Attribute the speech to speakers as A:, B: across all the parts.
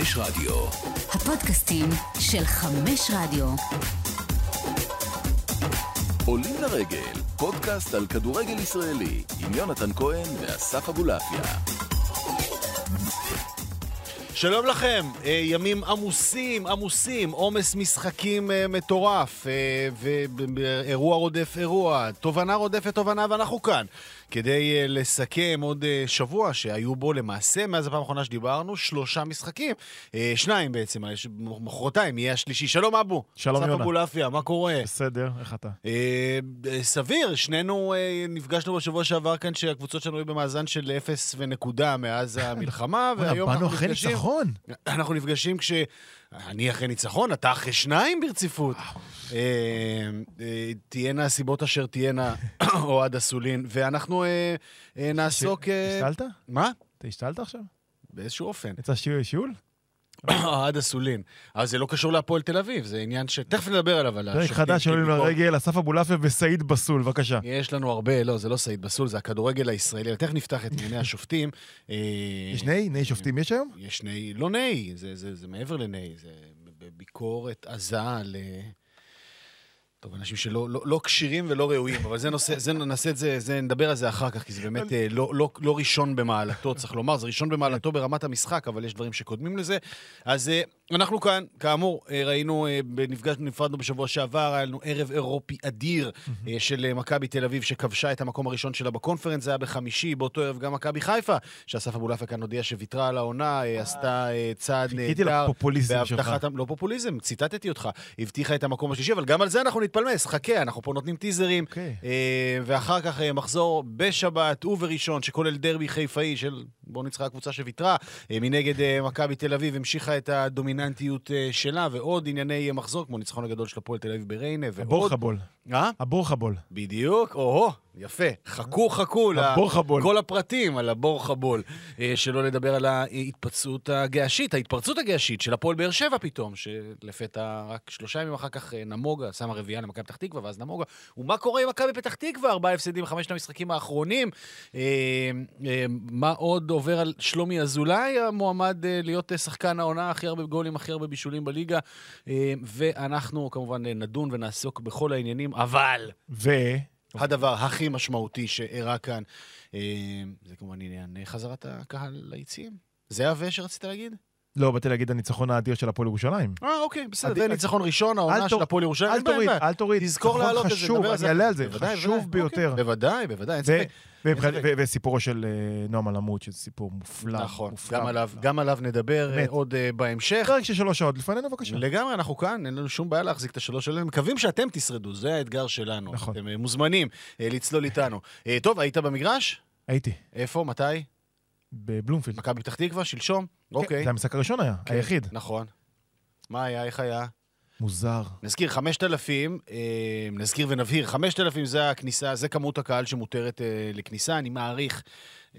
A: חמש רדיו.
B: הפודקאסטים של חמש רדיו.
A: עולים לרגל, פודקאסט על כדורגל ישראלי, עם יונתן כהן ואסף אבולעפיה.
C: שלום לכם, אה, ימים עמוסים, עמוסים, עומס משחקים אה, מטורף, אה, ואירוע רודף אירוע, תובנה רודפת תובנה, ואנחנו כאן כדי לסכם עוד שבוע שהיו בו למעשה, מאז הפעם האחרונה שדיברנו, שלושה משחקים. שניים בעצם, מחרתיים יהיה השלישי. שלום אבו.
D: שלום יונה.
C: סף אבולעפיה, מה קורה?
D: בסדר, איך אתה?
C: סביר, שנינו נפגשנו בשבוע שעבר כאן שהקבוצות שלנו היו במאזן של אפס ונקודה מאז המלחמה,
D: והיום אנחנו נפגשים...
C: אנחנו נפגשים כש... אני אחרי ניצחון, אתה אחרי שניים ברציפות. אה, אה, תהיינה הסיבות אשר תהיינה, אוהד אסולין, ואנחנו אה, נעסוק...
D: השתלת?
C: מה?
D: אתה השתלת עכשיו?
C: באיזשהו אופן.
D: יצא שיעול?
C: אוהד אסולין. אבל זה לא קשור להפועל תל אביב, זה עניין ש... תכף נדבר עליו, על
D: השופטים. פרק חדש שעולים לרגל, אסף אבולעפיה וסעיד בסול, בבקשה.
C: יש לנו הרבה, לא, זה לא סעיד בסול, זה הכדורגל הישראלי. תכף נפתח את ענייני השופטים.
D: יש נהי? נהי שופטים יש היום?
C: יש נהי, לא נהי, זה מעבר לנהי, זה ביקורת עזה. טוב, אנשים שלא לא, לא כשירים ולא ראויים, אבל זה נושא, זה נעשה את זה, זה, נדבר על זה אחר כך, כי זה באמת אה, לא, לא, לא ראשון במעלתו, צריך לומר, זה ראשון במעלתו ברמת המשחק, אבל יש דברים שקודמים לזה. אז אה, אנחנו כאן, כאמור, אה, ראינו, נפגשנו, נפרדנו בשבוע שעבר, היה לנו ערב אירופי אדיר של מכבי תל אביב, שכבשה את המקום הראשון שלה בקונפרנס, זה היה בחמישי, באותו ערב גם מכבי חיפה, שאסף אבולעפיה כאן הודיע שוויתרה על העונה, עשתה צעד
D: נהדר. חיכיתי לפופוליזם שלך.
C: לא פופוליזם, ציטטתי אותך, הבטיחה את המקום השלישי, אבל גם על זה אנחנו נתפלמס, חכה, אנחנו פה נותנים טיזרים. אוקיי. אה, ואחר כך אה, מחזור בשבת ובראשון, שכולל דרבי חיפאי של, בואו נצחה הקבוצה שוויתרה, אה, מנגד אה, מכבי תל אביב המשיכה את הדומיננטיות אה, שלה, ועוד ענייני מחזור, כמו ניצחון הגדול של הפועל תל אביב בריינה, ועוד...
D: הבורחבול.
C: אה?
D: הבורחבול.
C: בדיוק, או-הו. יפה. חכו, חכו
D: לבורחבול.
C: כל הפרטים על הבורחבול. אה, שלא לדבר על ההתפצלות הגעשית, ההתפרצות הגעשית של הפועל באר שבע פתאום, שלפתע רק שלושה ימים אחר כך אה, נמוגה שמה רביעייה למכבי פתח תקווה, ואז נמוגה. ומה קורה עם מכבי פתח תקווה? ארבעה הפסדים בחמשת המשחקים האחרונים. אה, מה עוד עובר על שלומי אזולאי, המועמד להיות שחקן העונה, הכי הרבה גולים, הכי הרבה בישולים בליגה. ואנחנו כמובן נדון ונעסוק בכל העניינים, אבל...
D: ו...
C: הדבר הכי משמעותי שאירע כאן, אה, זה כמובן עניין חזרת הקהל ליציעים. זה הווה שרצית להגיד?
D: לא, באתי להגיד הניצחון האדיר של הפועל ירושלים.
C: אה, אוקיי, בסדר. זה ניצחון ראשון, העונה של הפועל ירושלים.
D: אל תוריד, אל תוריד.
C: תזכור להעלות את זה,
D: חשוב, אני אעלה על זה, חשוב ביותר.
C: בוודאי, בוודאי, אין ספק.
D: וסיפורו של אה, נועם אלעמוד, שזה סיפור מופלא.
C: נכון, גם עליו נדבר אה, עוד אה, בהמשך.
D: פרק של שלוש שעות לפנינו, בבקשה.
C: לגמרי, אנחנו כאן, אין לנו שום בעיה להחזיק את השלוש שלנו. מקווים שאתם תשרדו, זה האתגר שלנו.
D: נכון.
C: אתם מוזמנים לצלול איתנו. טוב, היית במגרש?
D: הייתי.
C: איפה? מתי?
D: בבלומפילד.
C: מכבי פתח תקווה, שלשום? כן, אוקיי.
D: זה המשחק הראשון היה, כן, היחיד.
C: נכון. מה היה? איך היה?
D: מוזר.
C: נזכיר, 5,000, אה, נזכיר ונבהיר, 5,000 זה הכניסה, זה כמות הקהל שמותרת אה, לכניסה. אני מעריך,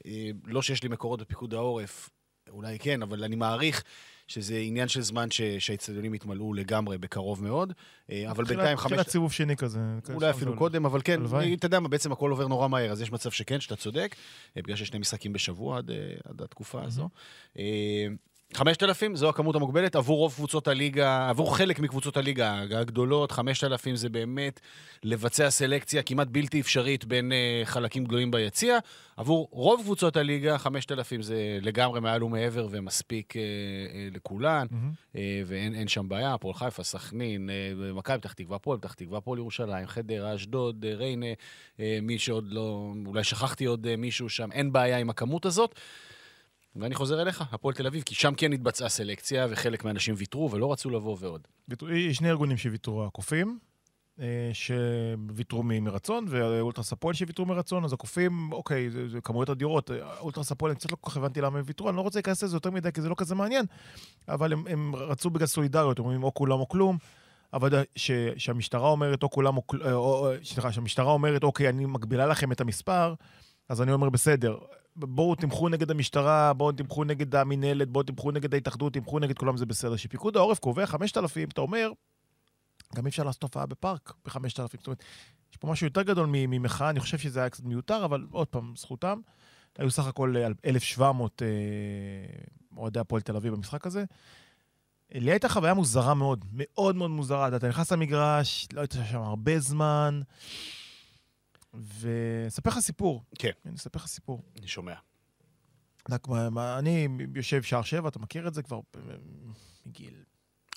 C: אה, לא שיש לי מקורות בפיקוד העורף, אולי כן, אבל אני מעריך שזה עניין של זמן שהאצטדיונים יתמלאו לגמרי בקרוב מאוד. אה, אבל בינתיים חמש...
D: תחילת סיבוב שני כזה.
C: אולי אפילו קודם, אבל כן, אתה יודע מה, בעצם הכל עובר נורא מהר, אז יש מצב שכן, שאתה צודק, אה, בגלל שיש שני משחקים בשבוע עד, אה, עד התקופה הזו. 5,000 זו הכמות המוגבלת עבור רוב קבוצות הליגה, עבור חלק מקבוצות הליגה הגדולות, 5,000 זה באמת לבצע סלקציה כמעט בלתי אפשרית בין uh, חלקים גדולים ביציע. עבור רוב קבוצות הליגה, 5,000 זה לגמרי מעל ומעבר ומספיק uh, uh, לכולן, mm-hmm. uh, ואין שם בעיה, הפועל חיפה, סכנין, uh, מכבי פתח תקווה, הפועל פתח תקווה, הפועל ירושלים, חדרה, אשדוד, ריינה, uh, מי שעוד לא, אולי שכחתי עוד uh, מישהו שם, אין בעיה עם הכמות הזאת. ואני חוזר אליך, הפועל תל אביב, כי שם כן התבצעה סלקציה, וחלק מהאנשים ויתרו ולא רצו לבוא ועוד.
D: יש שני ארגונים שוויתרו, הקופים, אה, שוויתרו מרצון, ואולטרס הפועל שוויתרו מרצון, אז הקופים, אוקיי, זה, זה כמויות אדירות. אולטרס הפועל, אני קצת לא כל כך הבנתי למה הם ויתרו, אני לא רוצה להיכנס לזה יותר מדי, כי זה לא כזה מעניין, אבל הם, הם רצו בגלל סולידריות, הם אומרים או כולם או כלום. אבל ש, שהמשטרה אומרת או כולם או כלום, סליחה, שהמשטרה אומרת, אוקיי, אני מגבילה לכם את המספר, אז אני אומר, בסדר, בואו תמכו נגד המשטרה, בואו תמכו נגד המינהלת, בואו תמכו נגד ההתאחדות, תמכו נגד כולם, זה בסדר. שפיקוד העורף קובע 5,000, אתה אומר, גם אי אפשר לעשות הופעה בפארק ב-5,000. זאת אומרת, יש פה משהו יותר גדול ממחאה, אני חושב שזה היה קצת מיותר, אבל עוד פעם, זכותם. היו סך הכל אה, 1,700 אה, אוהדי הפועל תל אביב במשחק הזה. לי הייתה חוויה מוזרה מאוד, מאוד מאוד מוזרה. אתה נכנס למגרש, לא היית שם הרבה זמן, ואספר לך סיפור.
C: כן.
D: אני אספר לך סיפור.
C: אני שומע.
D: אני יושב שער שבע, אתה מכיר את זה כבר אה, מגיל...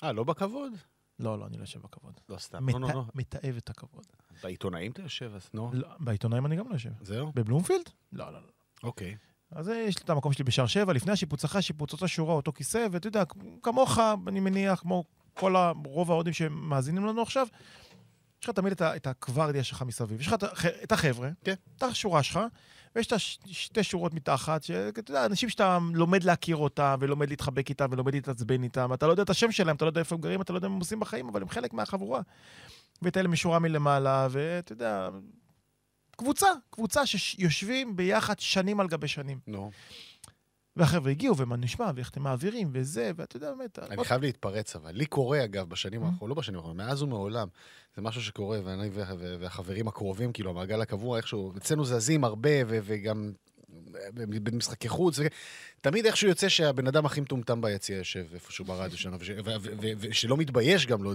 C: אה, לא בכבוד?
D: לא, לא, אני לא יושב בכבוד.
C: לא סתם. לא, לא, לא.
D: מת- מתעב את הכבוד.
C: בעיתונאים אתה יושב, אז נו.
D: לא, בעיתונאים אני גם לא יושב.
C: זהו?
D: בבלומפילד? לא, לא, לא.
C: אוקיי.
D: אז אה, יש לי את המקום שלי בשער שבע, לפני השיפוץ, אחרי השיפוץ, אותה שורה, אותו כיסא, ואתה יודע, כמוך, אני מניח, כמו כל ה- רוב ההודים שמאזינים לנו עכשיו, יש לך תמיד את, את הקוורדיה שלך מסביב. יש לך את הח- את החבר'ה,
C: כן.
D: את השורה שלך, ויש את השתי שורות מתחת, שאתה יודע, אנשים שאתה לומד להכיר אותם, ולומד להתחבק איתם, ולומד להתעצבן איתם, אתה לא יודע את השם שלהם, אתה לא יודע איפה הם גרים, אתה לא יודע מה הם עושים בחיים, אבל הם חלק מהחבורה. ואת אלה משורה מלמעלה, ואתה יודע, קבוצה, קבוצה שיושבים ביחד שנים על גבי שנים.
C: נו.
D: והחבר'ה הגיעו, ומה נשמע, ואיך אתם מעבירים, וזה, ואתה יודע, באמת...
C: אני חייב להתפרץ, אבל לי קורה, אגב, בשנים. האחרונות, לא בשנים האחרונות, מאז ומעולם, זה משהו שקורה, ואני וה- וה- והחברים הקרובים, כאילו, המעגל הקבוע, איכשהו, אצלנו זזים הרבה, וגם במשחקי חוץ, תמיד איכשהו יוצא שהבן אדם הכי מטומטם ביציע יושב איפשהו ברדיו שלנו, ושלא מתבייש גם, לא,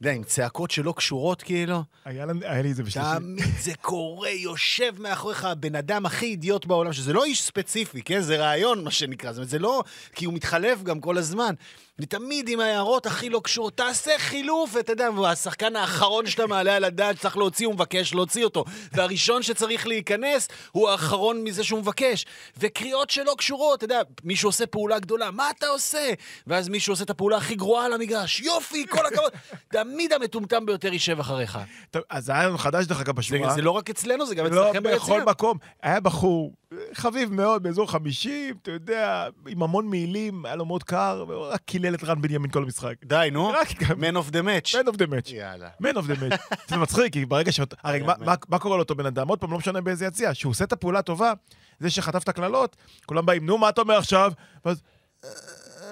C: יודע, עם צעקות שלא קשורות, כאילו.
D: היה לי את זה בשלישי.
C: תמיד זה קורה, יושב מאחוריך הבן אדם הכי אידיוט בעולם, שזה לא איש ספציפי, כן? זה רעיון, מה שנקרא. זה לא... כי הוא מתחלף גם כל הזמן. אני תמיד עם ההערות הכי לא קשורות, תעשה חילוף, ואתה יודע, השחקן האחרון שאתה מעלה על הדעת שצריך להוציא, הוא מבקש להוציא אותו. והראשון שצריך להיכנס, הוא האחרון מזה שהוא מבקש. וקריאות שלא קשורות, אתה יודע, מישהו עושה פעולה גדולה, מה אתה עושה? ואז מישהו עושה את הפעולה הכי גרועה על המגרש, יופי, כל הכבוד. תמיד המטומטם ביותר יישב אחריך.
D: טוב, אז היה לנו חדש, דרך אגב,
C: זה,
D: בשורה.
C: זה לא רק אצלנו, זה גם
D: לא
C: אצלכם ביציע.
D: בכל מקום. היה בחור חביב מאוד, באזור 50, אתה יודע, עם המון מעילים, היה לו מאוד קר, והוא רק קילל את רן בנימין כל המשחק.
C: די, נו.
D: רק
C: Man of the match.
D: Man of the match.
C: יאללה.
D: Man of the match. זה מצחיק, כי ברגע שאתה... הרי מה- מה- מה קורה לאותו בן אדם? עוד פעם, לא משנה באיזה יציע. שהוא עושה את הפעולה הטובה, זה שחטף את הקללות, כולם באים, נו, מה אתה אומר עכשיו? ואז...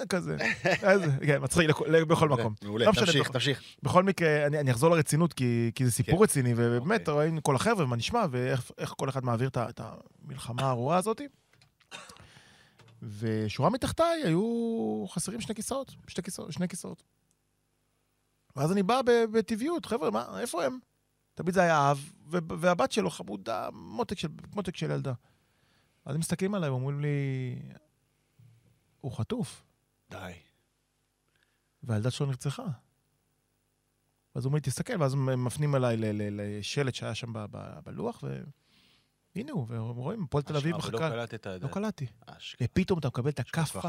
D: "אה, כזה. כן, מצחיק בכל מקום.
C: מעולה,
D: לא
C: תמשיך,
D: בכל-
C: תמשיך.
D: בכל מקרה, אני, אחזור לרצינות, כי, כי זה סיפור
C: כן.
D: רציני, ובאמת,
C: אוקיי.
D: רואים כל החבר'ה, מה נשמע, ואיך איך כל אחד מעביר את, המלחמה הארורה הזאת. ושורה מתחתיי היו חסרים שני כיסאות, שתי כיסאות, שני כיסאות. ואז אני בא בטבעיות, חבר'ה, מה, איפה הם? תמיד זה היה אב, והבת שלו חמודה, מותק של, מותק של ילדה. אז הם מסתכלים עליי ואומרים לי, הוא חטוף,
C: די.
D: והילדה שלו נרצחה. ואז הוא אומר לי, תסתכל, ואז מפנים ל- לשלט שהיה שם ב- ב- בלוח, והנה הוא, ורואים, הפועל תל אביב
C: ולא
D: מחכה.
C: קלטת את
D: לא
C: זה.
D: קלטתי.
C: אשכרה.
D: ופתאום אתה מקבל את הכאפה,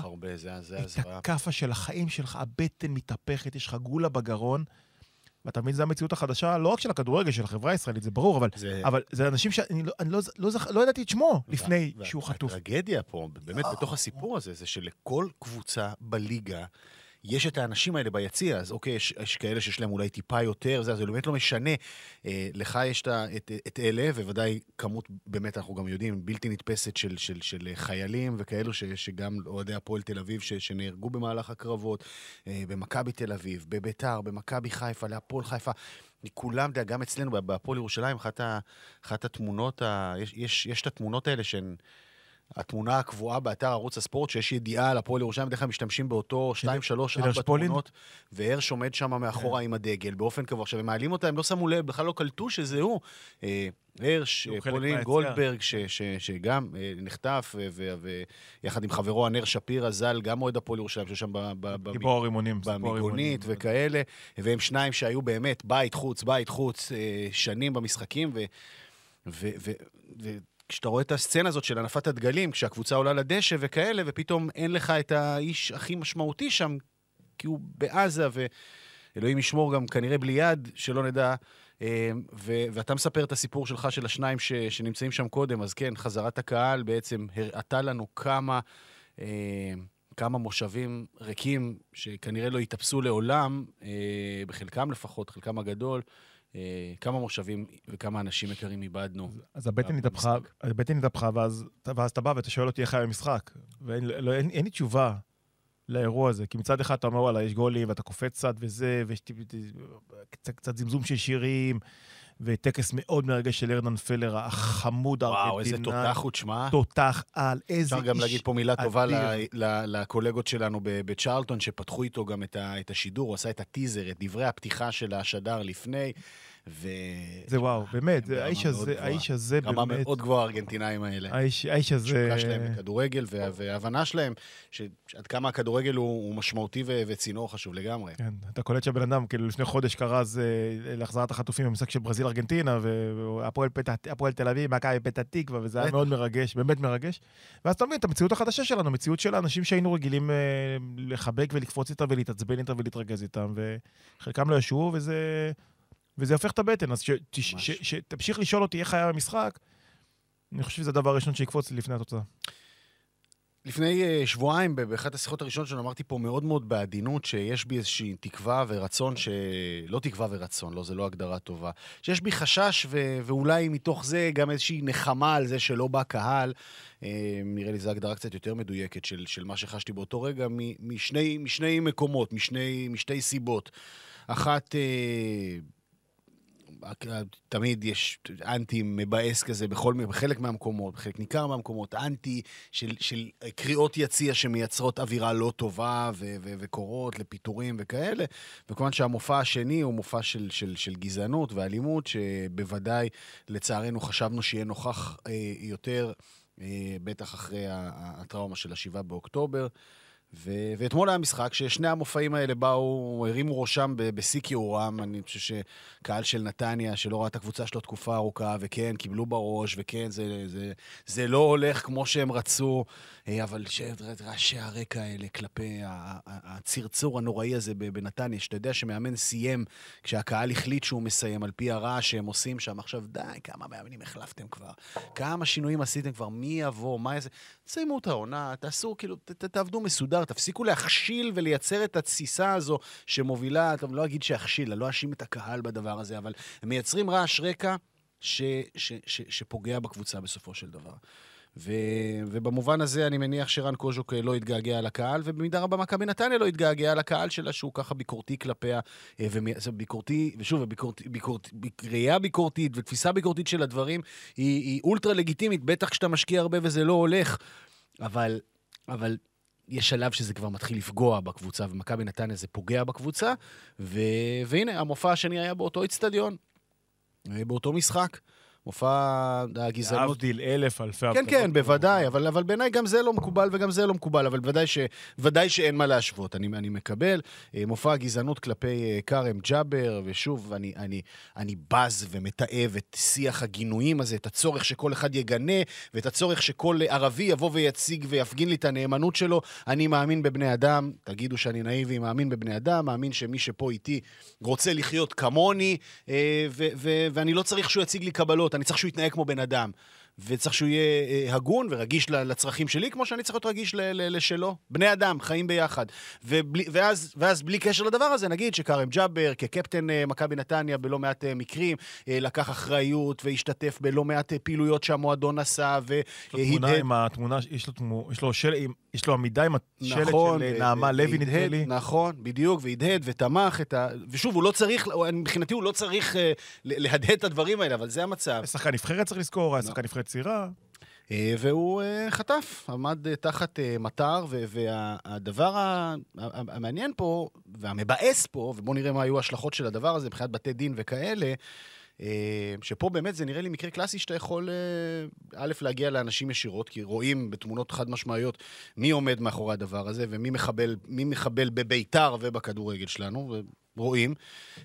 D: את. הכאפה של החיים שלך, הבטן מתהפכת, יש לך גולה בגרון, ואתה מבין, זו המציאות החדשה, לא רק של הכדורגל, של החברה הישראלית, זה ברור, אבל,
C: זה-
D: אבל זה אנשים שאני לא, לא, לא, זכ- לא ידעתי את שמו לפני שהוא חטוף.
C: הטרגדיה פה, באמת, בתוך הסיפור הזה, זה שלכל קבוצה בליגה יש את האנשים האלה ביציע, אז אוקיי, יש, יש כאלה שיש להם אולי טיפה יותר, זה, זה באמת לא משנה. אה, לך יש את, את, את אלה, ובוודאי כמות, באמת, אנחנו גם יודעים, בלתי נתפסת של, של, של חיילים וכאלו, ש, שגם אוהדי הפועל תל אביב, ש, שנהרגו במהלך הקרבות, אה, במכבי תל אביב, בביתר, במכבי חיפה, להפועל חיפה. כולם, גם אצלנו, בהפועל ירושלים, אחת, אחת התמונות, ה, יש, יש, יש את התמונות האלה שהן... התמונה הקבועה באתר ערוץ הספורט, שיש ידיעה על הפועל ירושלים, בדרך כלל משתמשים באותו 2, 3,
D: של
C: 4
D: הרשפולין?
C: תמונות, והרש עומד שם מאחורה
D: כן.
C: עם הדגל באופן קבוע. עכשיו, הם מעלים אותה, הם לא שמו לב, בכלל לא קלטו שזה הוא. הרש, אה, פולין. גולדברג, ש- ש- שגם אה, נחטף, ויחד עם חברו הנר שפירא ז"ל, גם אוהד הפועל ירושלים, שהוא שם ב- ב- ב-
D: גיבור הרימונים. סיפור הרימונים.
C: במיגונית וכאלה, והם שניים שהיו באמת בית חוץ, בית חוץ, אה, שנים במשחקים, ו... וכשאתה רואה את הסצנה הזאת של הנפת הדגלים, כשהקבוצה עולה לדשא וכאלה, ופתאום אין לך את האיש הכי משמעותי שם, כי הוא בעזה, ואלוהים ישמור גם כנראה בלי יד, שלא נדע. אה, ו- ואתה מספר את הסיפור שלך, של השניים ש- שנמצאים שם קודם, אז כן, חזרת הקהל בעצם הראתה לנו כמה... אה, כמה מושבים ריקים שכנראה לא יתאפסו לעולם, אה, בחלקם לפחות, חלקם הגדול, כמה מושבים וכמה אנשים יקרים איבדנו.
D: אז הבטן
C: במשחק.
D: התהפכה, הבטן התהפכה, ואז, ואז אתה בא ואתה שואל אותי איך היה המשחק. ואין לא, אין, אין לי תשובה לאירוע הזה, כי מצד אחד אתה אומר, וואלה, יש גולים, ואתה קופץ קצת וזה, ויש קצת, קצת זמזום של שירים, וטקס מאוד מרגש של ארנן פלר, החמוד הארגנטינאי.
C: וואו, איזה תותח הוא, תשמע.
D: תותח על, איזה איש
C: אפשר גם להגיד פה מילה טובה ל- לקולגות שלנו ב- בצ'רלטון, שפתחו איתו גם את ה- את השידור, הוא עשה את הטיזר, את דברי הפתיחה של השדר לפני, ו...
D: זה וואו, באמת,
C: ברמה
D: האיש הזה. האיש הזה
C: רמה
D: באמת,
C: מאוד גבוהה, הארגנטינאים האלה.
D: האיש האיש הזה...
C: התשוקה שלהם בכדורגל, וה- וההבנה שלהם, שעד כמה הכדורגל הוא הוא משמעותי ו- וצינור חשוב לגמרי.
D: כן, אתה קולט שהבן אדם, כאילו לפני חודש כרז אה, להחזרת החטופים במשחק של ברזיל-ארגנטינה, והפועל תל אביב, מכבי פתח תקווה, וזה היה. מאוד מרגש, באמת מרגש. ואז אתה מבין את המציאות החדשה שלנו, מציאות של האנשים שהיינו רגילים אה, לחבק ולקפוץ איתם ולהתעצבן איתם ולהתרגז איתם, וחלקם לא ישובו, וזה, וזה הופך את הבטן. אז שתמשיך לשאול אותי איך היה המשחק, אני חושב שזה הדבר הראשון שיקפוץ לי לפני התוצאה.
C: לפני אה, שבועיים, באחת השיחות הראשונות שלנו, אמרתי פה מאוד מאוד בעדינות, שיש בי איזושהי תקווה ורצון, ש... לא תקווה ורצון, לא, זו לא הגדרה טובה. שיש בי חשש, ו... ואולי מתוך זה גם איזושהי נחמה על זה שלא בא קהל. אה, נראה לי זו הגדרה קצת יותר מדויקת של, של מה שחשתי באותו רגע, מ... משני, משני מקומות, משני, משתי סיבות. אחת, אה, תמיד יש אנטי מבאס כזה בכל, בחלק מהמקומות, בחלק ניכר מהמקומות, אנטי של, של קריאות יציע שמייצרות אווירה לא טובה ו- ו- וקורות לפיטורים וכאלה. וכמובן שהמופע השני הוא מופע של, של, של גזענות ואלימות, שבוודאי, לצערנו, חשבנו שיהיה נוכח אה, יותר, אה, בטח אחרי הטראומה של השבעה באוקטובר. ו- ואתמול היה משחק ששני המופעים האלה באו, הרימו ראשם בשיא כיעורם. אני חושב שקהל של נתניה, שלא ראה את הקבוצה שלו תקופה ארוכה, וכן, קיבלו בראש, וכן, זה, זה, זה לא הולך כמו שהם רצו, אה, אבל רעשי הרקע האלה כלפי הצרצור הנוראי הזה בנתניה, שאתה יודע שמאמן סיים כשהקהל החליט שהוא מסיים, על פי הרעש שהם עושים שם. עכשיו, די, כמה מאמנים החלפתם כבר? כמה שינויים עשיתם כבר? מי יבוא? מה איזה... סיימו את העונה, תעשו, כאילו, ת, ת, תעבדו מסודר, תפסיקו להכשיל ולייצר את התסיסה הזו שמובילה, טוב, לא אגיד שיכשיל, אני לא אאשים את הקהל בדבר הזה, אבל הם מייצרים רעש רקע ש, ש, ש, שפוגע בקבוצה בסופו של דבר. ו, ובמובן הזה אני מניח שרן קוז'וק אה, לא יתגעגע לקהל, ובמידה רבה מכבי נתניה לא יתגעגע לקהל שלה, שהוא ככה ביקורתי כלפיה, אה, ומי- זה ביקורתי, ושוב, ביקורתי, ביקורתי, ביק- ראייה ביקורתית ותפיסה ביקורתית של הדברים היא, היא אולטרה לגיטימית, בטח כשאתה משקיע הרבה וזה לא הולך, אבל, אבל יש שלב שזה כבר מתחיל לפגוע בקבוצה, ומכבי נתניה זה פוגע בקבוצה, ו, והנה, המופע השני היה באותו איצטדיון, אה, באותו משחק. מופע הגזענות
D: להבדיל אלף אלפי
C: כן,
D: הבדלות.
C: כן, בוודאי, אבל, אבל בעיניי גם זה לא מקובל וגם זה לא מקובל, אבל ודאי, ש, ודאי שאין מה להשוות, אני, אני מקבל. אה, מופע הגזענות כלפי אה, כרם ג'אבר, ושוב, אני, אני, אני בז ומתעב את שיח הגינויים הזה, את הצורך שכל אחד יגנה, ואת הצורך שכל ערבי יבוא ויציג ויפגין לי את הנאמנות שלו. אני מאמין בבני אדם, תגידו שאני נאיבי, מאמין בבני אדם, מאמין שמי שפה איתי רוצה לחיות כמוני, אה, ו, ו, ואני לא צריך שהוא יציג לי קבלות, אני צריך שהוא יתנהג כמו בן אדם. וצריך שהוא יהיה אה, הגון ורגיש לצרכים שלי, כמו שאני צריך להיות רגיש לשלו. בני אדם, חיים ביחד. ובלי, ואז, ואז בלי קשר לדבר הזה, נגיד שכרם ג'אבר, כקפטן אה, מכבי נתניה בלא מעט אה, מקרים, לקח אחריות והשתתף בלא מעט פעילויות שהמועדון עשה,
D: יש לו תמונה יש לו תמו- יש לו של- יש לו עמידה עם השלט
C: נכון,
D: של
C: ו-
D: נעמה לוי, נדמה לי.
C: נכון, בדיוק, והדהד ותמך את ה... ושוב, הוא לא צריך, מבחינתי הוא לא צריך אה, להדהד את הדברים האלה, אבל זה המצב.
D: שחקן נבחרת צריך לזכור, היה
C: לא.
D: שחקן נבחרת צעירה.
C: אה, והוא אה, חטף, עמד אה, תחת אה, מטר, והדבר המעניין פה, והמבאס פה, ובואו נראה מה היו ההשלכות של הדבר הזה מבחינת בתי דין וכאלה, אה, שפה באמת זה נראה לי מקרה קלאסי שאתה יכול, אה, א', להגיע לאנשים ישירות, כי רואים בתמונות חד משמעיות מי עומד מאחורי הדבר הזה, ומי מחבל, מחבל בביתר ובכדורגל שלנו, רואים.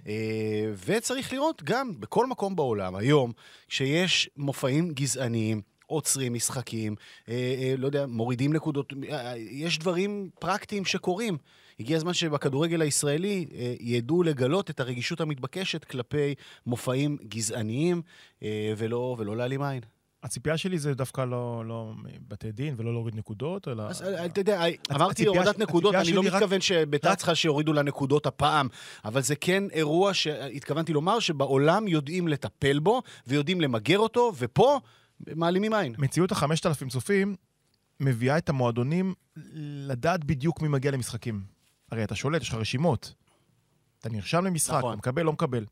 C: אה, וצריך לראות גם בכל מקום בעולם, היום, כשיש מופעים גזעניים, עוצרים משחקים, אה, אה, לא יודע, מורידים נקודות, אה, אה, יש דברים פרקטיים שקורים. הגיע הזמן שבכדורגל הישראלי אה, ידעו לגלות את הרגישות המתבקשת כלפי מופעים גזעניים, אה, ולא, ולא להעלים עין.
D: הציפייה שלי זה דווקא לא לא בתי דין ולא להוריד נקודות, אלא...
C: אז אה, אתה יודע, אמרתי הורדת נקודות, אני לא
D: שלי רק-
C: מתכוון שביתר צריכה שיורידו לה נקודות הפעם, אבל זה כן אירוע שהתכוונתי לומר שבעולם יודעים לטפל בו ויודעים למגר אותו, ופה מעלימים עין.
D: מציאות החמשת אלפים צופים מביאה את המועדונים לדעת בדיוק מי מגיע למשחקים. הרי אתה שולט, יש לך רשימות. אתה נרשם למשחק,
C: נכון.
D: אתה מקבל, לא מקבל.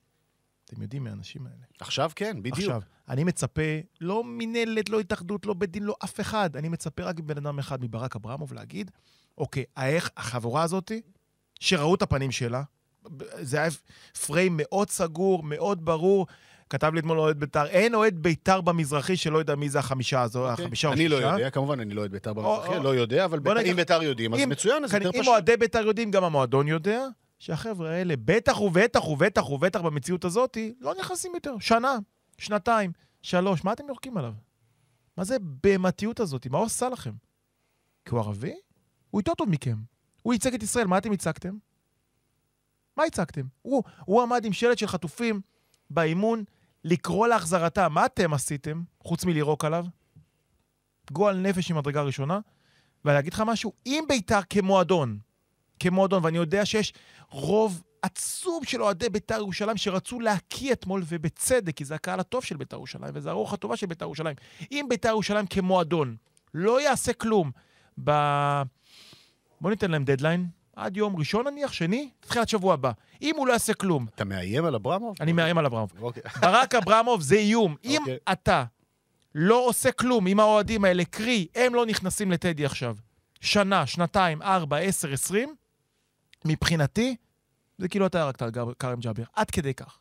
D: אתם יודעים מי האנשים האלה.
C: עכשיו כן, בדיוק.
D: עכשיו, אני מצפה, לא מינהלת, לא התאחדות, לא בית דין, לא אף אחד. אני מצפה רק מבן אדם אחד, מברק אברמוב, להגיד, אוקיי, איך החבורה הזאתי, שראו את הפנים שלה, זה היה פריים מאוד סגור, מאוד ברור. כתב לי אתמול אוהד בית"ר, אין אוהד בית"ר במזרחי שלא יודע מי זה החמישה הזו,
C: אוקיי.
D: החמישה או
C: אני לא
D: שישה.
C: יודע, כמובן אני לא אוהד בית"ר במזרחי,
D: או-
C: לא יודע, אבל
D: בוא
C: בית"ר-
D: נגיד-
C: אם בית"ר יודעים, אז
D: אם-
C: מצוין, אז
D: כאן,
C: יותר
D: אם
C: פשוט.
D: אוהדי בית"ר יודעים, גם המועדון יודע, שהחבר'ה האלה, בטח ובטח ובטח ובטח במציאות הזאת, לא נכנסים יותר. שנה, שנתיים, שלוש, מה אתם יורקים עליו? מה זה בהמתיות הזאת? מה הוא עשה לכם? כי הוא ערבי? הוא יותר טוב מכם. הוא ייצג את ישראל, מה אתם הצגתם? מה הצגתם? הוא, הוא עמד עם שלט של חטופים באימון לקרוא להחזרתם. מה אתם עשיתם, חוץ מלירוק עליו? גועל נפש ממדרגה ראשונה. ואני אגיד לך משהו, אם בית"ר כמועדון, כמועדון, ואני יודע שיש רוב עצום של אוהדי בית"ר ירושלים שרצו להקיא אתמול, ובצדק, כי זה הקהל הטוב של בית"ר ירושלים, וזה הרוח הטובה של בית"ר ירושלים. אם בית"ר ירושלים כמועדון לא יעשה כלום ב... בוא ניתן להם דדליין, עד יום ראשון נניח, שני, תחילת שבוע הבא. אם הוא לא יעשה כלום,
C: אתה מאיים על אברמוב?
D: אני מאיים על אברמוב.
C: אוקיי.
D: ברק אברמוב זה איום. אם
C: אוקיי.
D: אתה לא עושה כלום עם האוהדים האלה, קרי, הם לא נכנסים לטדי עכשיו, שנה, שנתיים, ארבע, עשר, עשרים, מבחינתי, זה כאילו אתה הרגת על כרם ג'אבר. עד כדי כך.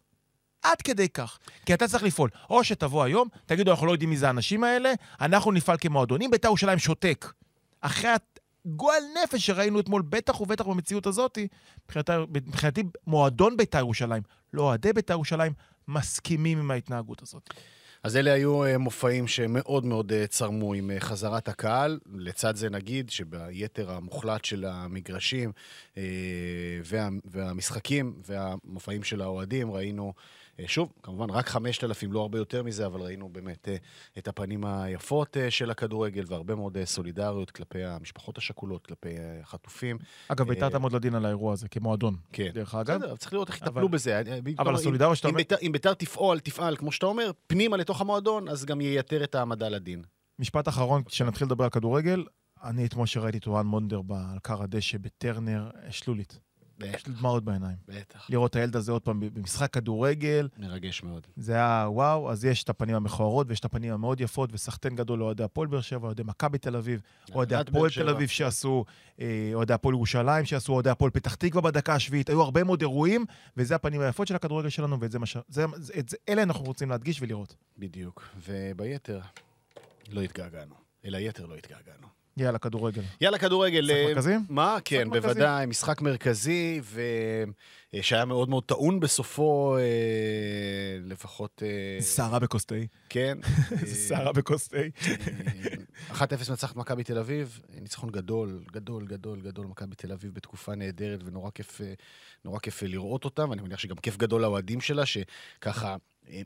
D: עד כדי כך. כי אתה צריך לפעול. או שתבוא היום, תגידו, אנחנו לא יודעים מי זה האנשים האלה, אנחנו נפעל כמועדון. אם בית"ר ירושלים שותק, אחרי הגועל נפש שראינו אתמול, בטח ובטח במציאות הזאת, מבחינתי, מבחינתי מועדון בית"ר ירושלים, לא אוהדי בית"ר ירושלים, מסכימים עם ההתנהגות הזאת.
C: אז אלה היו אה, מופעים שמאוד מאוד אה, צרמו עם אה, חזרת הקהל. לצד זה נגיד שביתר המוחלט של המגרשים וה, והמשחקים והמופעים של האוהדים ראינו, שוב, כמובן רק 5,000, לא הרבה יותר מזה, אבל ראינו באמת אה, את הפנים היפות אה, של הכדורגל והרבה מאוד אה, סולידריות כלפי המשפחות השכולות, כלפי אה, החטופים.
D: אגב, בית"ר
C: אה,
D: תעמוד לדין על האירוע הזה, כמועדון.
C: כן.
D: דרך אגב.
C: בסדר, צריך לראות איך יטפלו בזה. אה,
D: אבל הסולידריות שאתה אומר...
C: אם ביתר תפעול, תפעל, כמו שאתה אומר, פנימה לתוך המועדון, אז גם ייתר את העמדה לדין.
D: משפט אחרון, כשנתחיל לדבר על כדורגל, אני אתמול שראיתי את אורן מונדר על כר הדשא בטרנר, שלולית. יש לי דמעות בעיניים.
C: בטח.
D: לראות את הילד הזה עוד פעם במשחק כדורגל,
C: מרגש מאוד.
D: זה היה וואו, אז יש את הפנים המכוערות ויש את הפנים המאוד יפות, וסחטיין גדול לאוהדי הפועל באר שבע, אוהדי מכבי תל אביב, אוהדי הפועל תל. אביב שעשו, אה, אוהדי הפועל ירושלים שעשו, אוהדי הפועל פתח תקווה בדקה השביעית, היו הרבה מאוד אירועים, וזה הפנים היפות של הכדורגל שלנו, ואת מה ש... זה, אלה אנחנו רוצים להדגיש ולראות.
C: בדיוק. וביתר, לא התגעגענו. אל היתר לא התגעגענו.
D: יאללה, כדורגל.
C: יאלה, כדורגל.
D: משחק
C: אה,
D: מרכזי?
C: מה? כן,
D: מרכזי.
C: בוודאי. משחק מרכזי, ושהיה מאוד מאוד טעון בסופו, אה, לפחות... אה,
D: סערה בכוס תה.
C: כן.
D: זה סערה בכוס תה.
C: אה, 1-0 מנצחת מכבי תל אביב, ניצחון גדול, גדול, גדול, גדול, מכבי תל אביב בתקופה נהדרת, ונורא כיף, אה, כיף אה, לראות אותה, ואני מניח שגם כיף גדול לאוהדים שלה, שככה אה,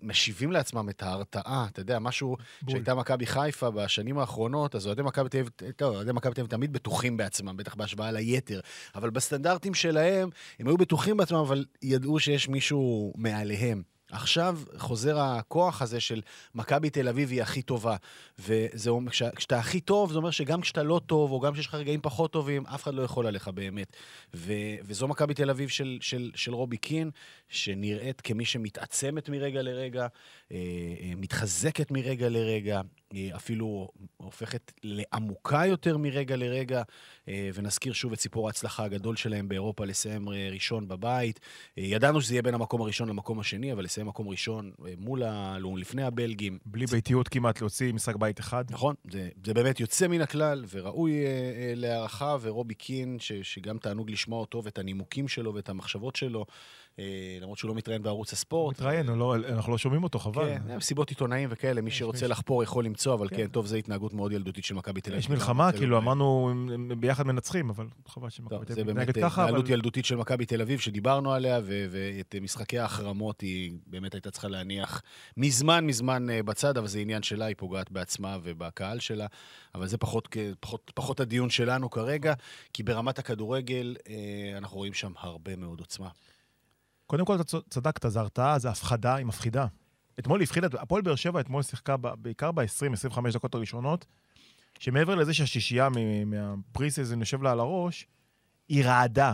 C: משיבים לעצמם את ההרתעה, אתה יודע, משהו
D: בול.
C: שהייתה מכבי חיפה בשנים האחרונות, אז אוהדי מכבי תל אביב, טוב, אוהדי מכבי תל אביב תמיד בטוחים בעצמם, בטח בהשוואה ליתר, אבל בסטנדרטים שלהם, הם היו בטוחים בעצמם, אבל ידעו שיש מישהו מעליהם. עכשיו חוזר הכוח הזה של מכבי תל אביב היא הכי טובה. וזה אומר, כש- כשאתה הכי טוב, זה אומר שגם כשאתה לא טוב, או גם כשיש לך רגעים פחות טובים, אף אחד לא יכול עליך באמת. ו, וזו מכבי תל אביב של, של, של רובי קין, שנראית כמי שמתעצמת מרגע לרגע, אה, אה, מתחזקת מרגע לרגע, אפילו הופכת לעמוקה יותר מרגע לרגע, אה, ונזכיר שוב את סיפור ההצלחה הגדול שלהם באירופה, לסיים אה, ראשון בבית. אה, ידענו שזה יהיה בין המקום הראשון למקום השני, אבל לסיים מקום ראשון אה, מול ה... לפני הבלגים.
D: בלי ביתיות כמעט להוציא משחק בית אחד.
C: נכון, זה, זה באמת יוצא מן הכלל, וראוי אה, אה, להערכה, ורובי קין, ש, שגם תענוג לשמוע אותו, ואת הנימוקים שלו, ואת המחשבות שלו, אה, למרות שהוא לא מתראיין בערוץ הספורט.
D: מתראיין, לא- אנחנו לא שומעים אותו, חבל.
C: כן, אה, מסיבות עיתונאים וכאלה, מי שרוצה. לחפור יכול למצוא, אבל
D: כן.
C: כן, טוב, זו התנהגות מאוד ילדותית של מכבי תל אביב.
D: יש מלחמה,
C: זה
D: כאילו, אמרנו, ביחד מנצחים, אבל חבל שמכבי תל
C: זה
D: אביב
C: באמת
D: מתנהגת ככה, אבל...
C: התנהלות ילדותית של מכבי תל אביב, שדיברנו עליה, ואת אה, משחקי ההחרמות היא באמת הייתה צריכה להניח מזמן מזמן אה, בצד, אבל זה עניין שלה, היא פוגעת בעצמה ובקהל שלה, אבל זה פחות, כ- פחות, פחות הדיון שלנו כרגע, כי ברמת הכדורגל אה, אנחנו רואים שם הרבה מאוד עוצמה.
D: קודם כל, אתה צדקת, זו הרתעה, זו הפחדה, היא מפחידה. אתמול היא הפחידה, הפועל באר שבע אתמול שיחקה בעיקר ב-20-25 דקות הראשונות, שמעבר לזה שהשישייה מ- מה pre-season יושב לה על הראש, היא רעדה.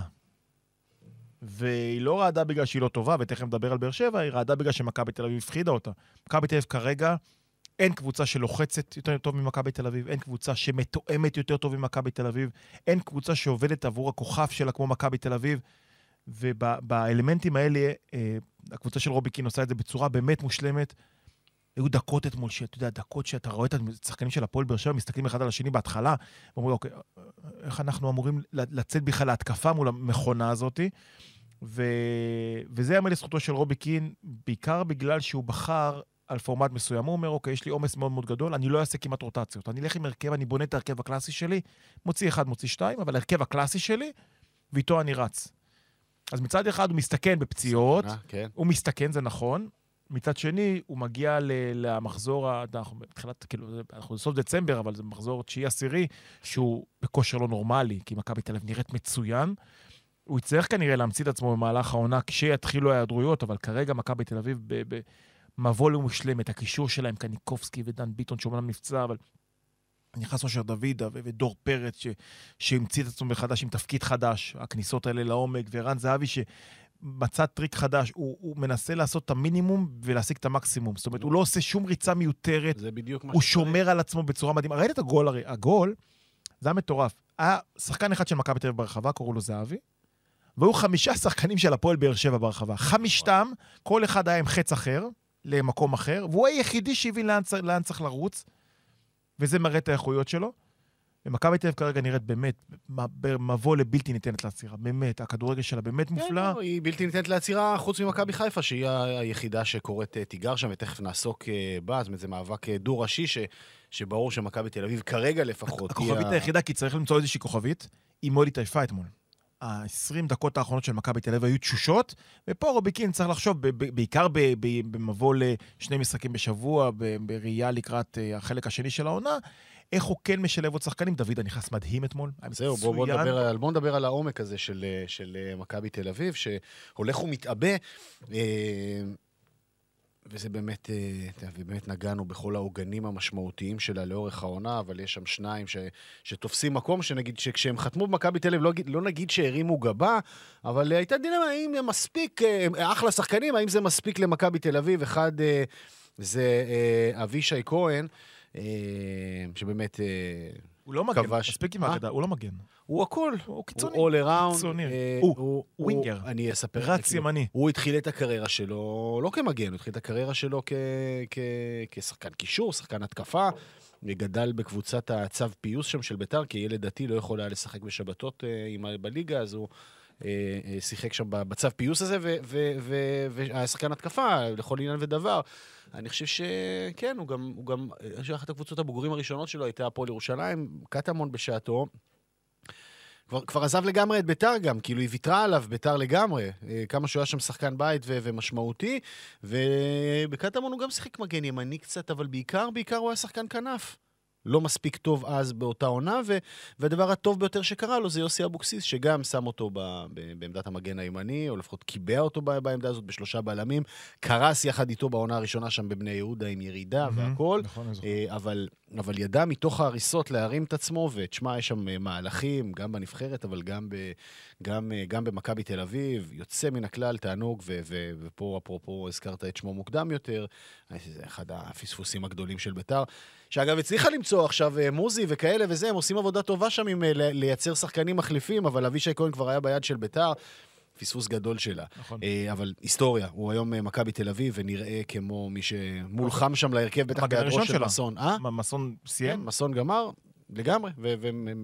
D: והיא לא רעדה בגלל שהיא לא טובה, ותכף נדבר על באר שבע, היא רעדה בגלל שמכבי תל אביב הפחידה אותה. מכבי תל אביב כרגע, אין קבוצה שלוחצת יותר טוב ממכבי תל אביב, אין קבוצה שמתואמת יותר טוב ממכבי תל אביב, אין קבוצה שעובדת עבור הכוכב שלה כמו מכבי תל אביב. ובאלמנטים האלה, אה, הקבוצה של רובי קין עושה את זה בצורה באמת מושלמת. היו דקות אתמול, שאתה יודע, דקות שאתה רואה את השחקנים של הפועל באר שבע מסתכלים אחד על השני בהתחלה, ואומרים, אוקיי, איך אנחנו אמורים לצאת בכלל להתקפה מול המכונה הזאת? ו... וזה יאמר לזכותו של רובי קין, בעיקר בגלל שהוא בחר על פורמט מסוים. הוא אומר, אוקיי, יש לי עומס מאוד מאוד גדול, אני לא אעשה כמעט רוטציות. אני אלך עם הרכב, אני בונה את ההרכב הקלאסי שלי, מוציא אחד, מוציא שתיים, אבל ההרכב הקלאסי שלי, ואיתו אני רץ. אז מצד אחד הוא מסתכן בפציעות,
C: כן.
D: הוא מסתכן, זה נכון. מצד שני, הוא מגיע ל- למחזור, אנחנו בתחילת, כאילו, אנחנו בסוף דצמבר, אבל זה מחזור תשיעי-עשירי, שהוא בכושר לא נורמלי, כי מכבי תל אביב נראית מצוין. הוא יצטרך כנראה להמציא את עצמו במהלך העונה כשיתחילו ההיעדרויות, אבל כרגע מכבי תל אביב במבוא לא מושלמת. הקישור שלהם, קניקובסקי ודן ביטון, שאומנם נפצע, אבל נכנס אושר דוידה ודור פרץ, ש- שהמציא את עצמו מחדש עם תפקיד חדש. הכניסות האלה לעומק, וערן זהבי, שמצא טריק חדש. הוא, הוא מנסה לעשות את המינימום ולהשיג את המקסימום. זאת אומרת, הוא לא עושה שום ריצה מיותרת, הוא. שומר על עצמו בצורה מדהימה. ראית את הגול הרי? הגול, זה היה מטורף. היה שחקן אחד של מכבי תל אביב ברחבה, קראו לו זהבי, והיו חמישה שחקנים של הפועל באר שבע ברחבה. חמישתם, כל אחד היה עם חץ אחר, למקום אחר, והוא היחידי שהבין לאן, לאן צריך לרוץ, וזה מראה את האיכויות שלו. ומכבי תל אביב כרגע נראית באמת במבוא לבלתי ניתנת לעצירה. באמת, הכדורגל שלה באמת
C: כן,
D: מופלא.
C: לא, היא בלתי ניתנת לעצירה חוץ ממכבי חיפה, שהיא היחידה שקוראת אה, תיגר שם, ותכף נעסוק אה, בה, זאת אומרת, זה מאבק אה, דו-ראשי, ש- שברור שמכבי תל אביב כרגע לפחות, היא
D: הכוכבית היחידה, כי צריך למצוא איזושהי כוכבית, היא מאוד התעייפה אתמול. ה-20 דקות האחרונות של מכבי תל אביב היו תשושות, ופה רובי קין צריך לחשוב, בעיקר במבוא לשני משחקים בשבוע, בראייה לקראת אה, החלק השני של העונה, איך הוא כן משלב עוד שחקנים. דוידה נכנס מדהים אתמול,
C: זהו, בוא, בוא. נדבר על, בוא נדבר על העומק הזה של, אה, של אה, מכבי תל אביב, שהולך ומתעבה. וזה באמת, אה, באמת נגענו בכל העוגנים המשמעותיים שלה לאורך העונה, אבל יש שם שניים ש, שתופסים מקום, שנגיד, שכשהם חתמו במכבי תל אביב, לא, לא נגיד שהרימו גבה, אבל אה, הייתה דילמה האם הם מספיק, אה, אחלה שחקנים, האם זה מספיק למכבי תל אביב. אחד זה אבישי כהן, שבאמת...
D: הוא לא מגן. מספיק עם? ההגדה, הוא לא מגן.
C: הוא הכל.
D: הוא קיצוני.
C: הוא all around.
D: קיצוני.
C: אה,
D: הוא, ווינגר.
C: אני אספר. לך,
D: רץ ימני.
C: הוא התחיל את הקריירה שלו לא כמגן, הוא התחיל את הקריירה שלו כ- כ- כשחקן קישור, שחקן התקפה. גדל בקבוצת הצו פיוס שם של ביתר, כי ילד דתי לא יכול היה לשחק בשבתות אה, בליגה, אז הוא אה, אה, שיחק שם ב- בצו פיוס הזה, ו- ו- ו- והיה שחקן התקפה לכל עניין ודבר. אני חושב שכן, הוא גם, הוא גם, אני חושב שאחת הקבוצות הבוגרים הראשונות שלו הייתה הפועל ירושלים, קטמון בשעתו. כבר, כבר עזב לגמרי את ביתר גם, כאילו היא ויתרה עליו, ביתר לגמרי. אה, כמה שהוא היה שם שחקן בית ו- ומשמעותי, ובקטמון הוא גם שיחק מגן ימני קצת, אבל בעיקר, בעיקר הוא היה שחקן כנף. לא מספיק טוב אז באותה עונה, ו- והדבר הטוב ביותר שקרה לו זה יוסי אבוקסיס, שגם שם אותו ב- ב- בעמדת המגן הימני, או לפחות קיבע אותו ב- בעמדה הזאת בשלושה בלמים, קרס יחד איתו בעונה הראשונה שם בבני יהודה עם ירידה והכול.
D: נכון.
C: אה, אבל, אבל ידע מתוך ההריסות להרים את עצמו, ותשמע, יש שם אה, מהלכים, גם בנבחרת, אבל גם, ב, גם, אה, גם במכבי תל אביב, יוצא מן הכלל, תענוג, ו, ו, ופה אפרופו הזכרת את שמו מוקדם יותר, אה, זה אחד הפספוסים הגדולים של ביתר, שאגב הצליחה למצוא עכשיו אה, מוזי וכאלה וזה, הם עושים עבודה טובה שם עם אה, לייצר שחקנים מחליפים, אבל אבישי כהן כבר היה ביד של ביתר. פספוס גדול שלה.
D: נכון.
C: אה, אבל היסטוריה, הוא היום מכבי תל אביב, ונראה כמו מי שמולחם שם להרכב, בטח בהיעדרו של. מסון. אה?
D: מסון
C: כן,
D: סיים?
C: מסון גמר, לגמרי, ו-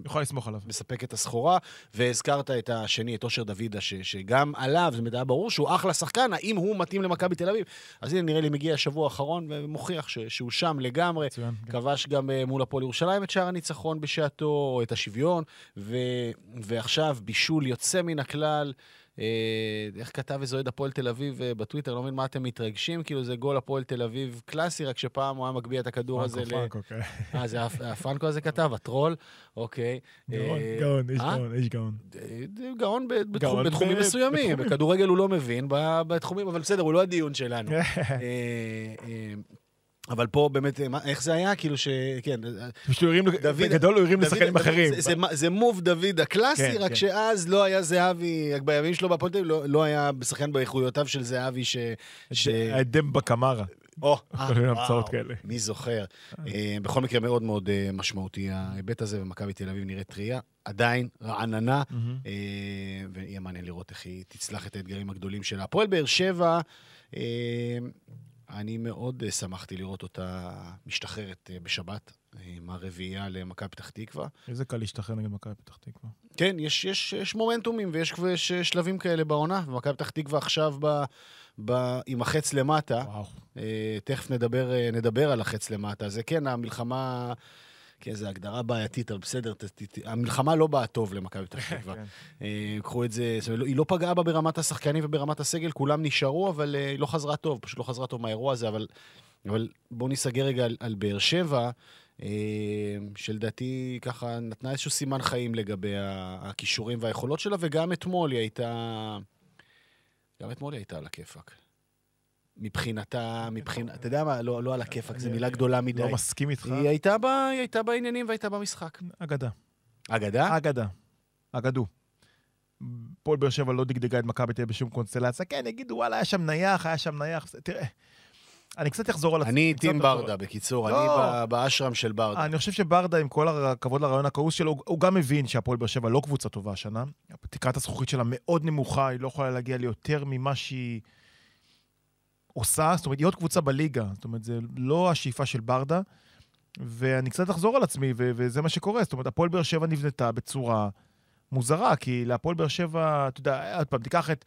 D: יכול לסמוך עליו.
C: ומספק את הסחורה. והזכרת את השני, את אושר דוידה, ש- שגם עליו, זה היה ברור שהוא אחלה שחקן, האם הוא מתאים למכבי תל אביב? אז הנה, נראה לי מגיע השבוע האחרון ומוכיח ש- שהוא שם לגמרי.
D: מצוין. כן.
C: כבש גם אה, מול הפועל ירושלים את שער הניצחון בשעתו, את השוויון, ו... ועכשיו בישול יוצא מן הכלל. אה, איך כתב איזה אוהד הפועל תל אביב אה, בטוויטר, לא מבין מה אתם מתרגשים, כאילו זה גול הפועל תל אביב קלאסי, רק שפעם הוא היה מגביה את הכדור הזה.
D: פרנקו,
C: ל-
D: פרנקו, כן.
C: אה, זה הפ- הפרנקו הזה כתב, הטרול? אוקיי.
D: גאון,
C: אה,
D: גאון, איש
C: אה?
D: גאון, איש גאון.
C: אה, גאון בתחומים מסוימים. בכדורגל הוא לא מבין, בתחומים, אבל בסדר, הוא לא הדיון שלנו. אה, אה, אבל פה באמת, מה- איך זה היה? כאילו ש... כן.
D: פשוט הוא הרים,
C: דוד-
D: בגדול הוא הרים לשחקנים אחרים.
C: זה- מוב דוד הקלאסי,
D: כן,
C: רק
D: כן.
C: שאז לא היה זהבי, בימים שלו בהפועל תל אביב, לא- לא היה שחקן באיכויותיו של זהבי ש... ש-
D: האדם בקמרה.
C: או, אה, וואו. מי זוכר. אה, בכל מקרה, מאוד מאוד אה, משמעותי ההיבט הזה, ומכבי תל אביב נראית טריה. עדיין רעננה, אה, ויהיה מעניין לראות איך היא תצלח את האתגרים הגדולים שלה. הפועל באר שבע, אה, אני מאוד אה, שמחתי לראות אותה משתחררת אה, בשבת, אה, עם הרביעייה למכבי פתח תקווה.
D: איזה קל להשתחרר נגד מכבי פתח תקווה.
C: כן, יש, יש, יש מומנטומים ויש כבר- יש שלבים כאלה בעונה, ומכבי פתח תקווה עכשיו ב, ב, עם החץ למטה.
D: וואו.
C: תכף נדבר, נדבר על החץ למטה. זה כן, המלחמה... כן, זו הגדרה בעייתית, אבל בסדר, ת, ת, ת, המלחמה לא באה טוב למכבי פתח תקווה.
D: כן.
C: אה, קחו את זה, זאת אומרת, היא לא פגעה בה ברמת השחקנים וברמת הסגל, כולם נשארו, אבל אה, היא לא חזרה טוב, פשוט לא חזרה טוב מהאירוע הזה, אבל, אבל בואו ניסגר רגע על, על באר שבע, אה, שלדעתי ככה נתנה איזשהו סימן חיים לגבי הכישורים והיכולות שלה, וגם אתמול היא הייתה... גם אתמול היא הייתה על הכיפאק. מבחינתה, מבחינת... אתה יודע מה? לא, לא על הכיפאק, זו מילה גדולה מדי.
D: לא מסכים איתך.
C: היא הייתה, בה, היא הייתה בעניינים והייתה במשחק.
D: אגדה.
C: אגדה?
D: אגדה. אגדו. פועל באר שבע לא דגדגה את מכבי תל אביב בשום קונסטלציה. כן, יגידו, וואלה, היה שם נייח, היה שם נייח. תראה, אני קצת אחזור על עצמי.
C: אני טים
D: אחזור-
C: ברדה, בקיצור,
D: לא.
C: אני ב- באשרם של ברדה.
D: אני חושב שברדה, עם כל הכבוד לרעיון הכעוס שלו, הוא- הוא גם מבין שהפועל באר שבע לא קבוצה טובה השנה. תקרת הזכוכית שלה מאוד נמוכה, היא לא יכולה להגיע ליותר ממה שהיא עושה. זאת אומרת, היא עוד קבוצה בליגה. זאת אומרת, זה לא השאיפה של ברדה. ואני קצת אחזור על עצמי, ו- וזה מה שקורה. זאת אומרת, הפועל באר שבע נבנתה בצורה מוזרה, כי להפועל באר שבע, אתה יודע, עוד פעם, תיקח את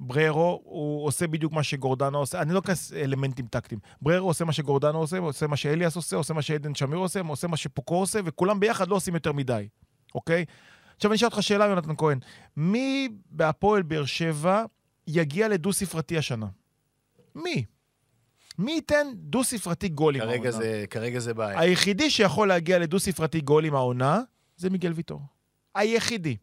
D: בררו, הוא עושה בדיוק מה שגורדנה עושה, אני לא אכנס אלמנטים טקטיים. בררו עושה מה שגורדנה עושה, עושה מה שאליאס עושה, עושה מה שעדן שמיר עושה, עושה מה שפוקו עושה, וכולם ביחד לא עושים יותר מדי, אוקיי? עכשיו אני אשאל אותך שאלה, יונתן כהן. מי בהפועל באר שבע יגיע לדו-ספרתי השנה? מי? מי ייתן דו-ספרתי גולים
C: כרגע
D: העונה?
C: זה- כרגע זה בעיה.
D: היחידי שיכול להגיע לדו-ספרתי גולים העונה, זה מיגל ויטור. היחידי.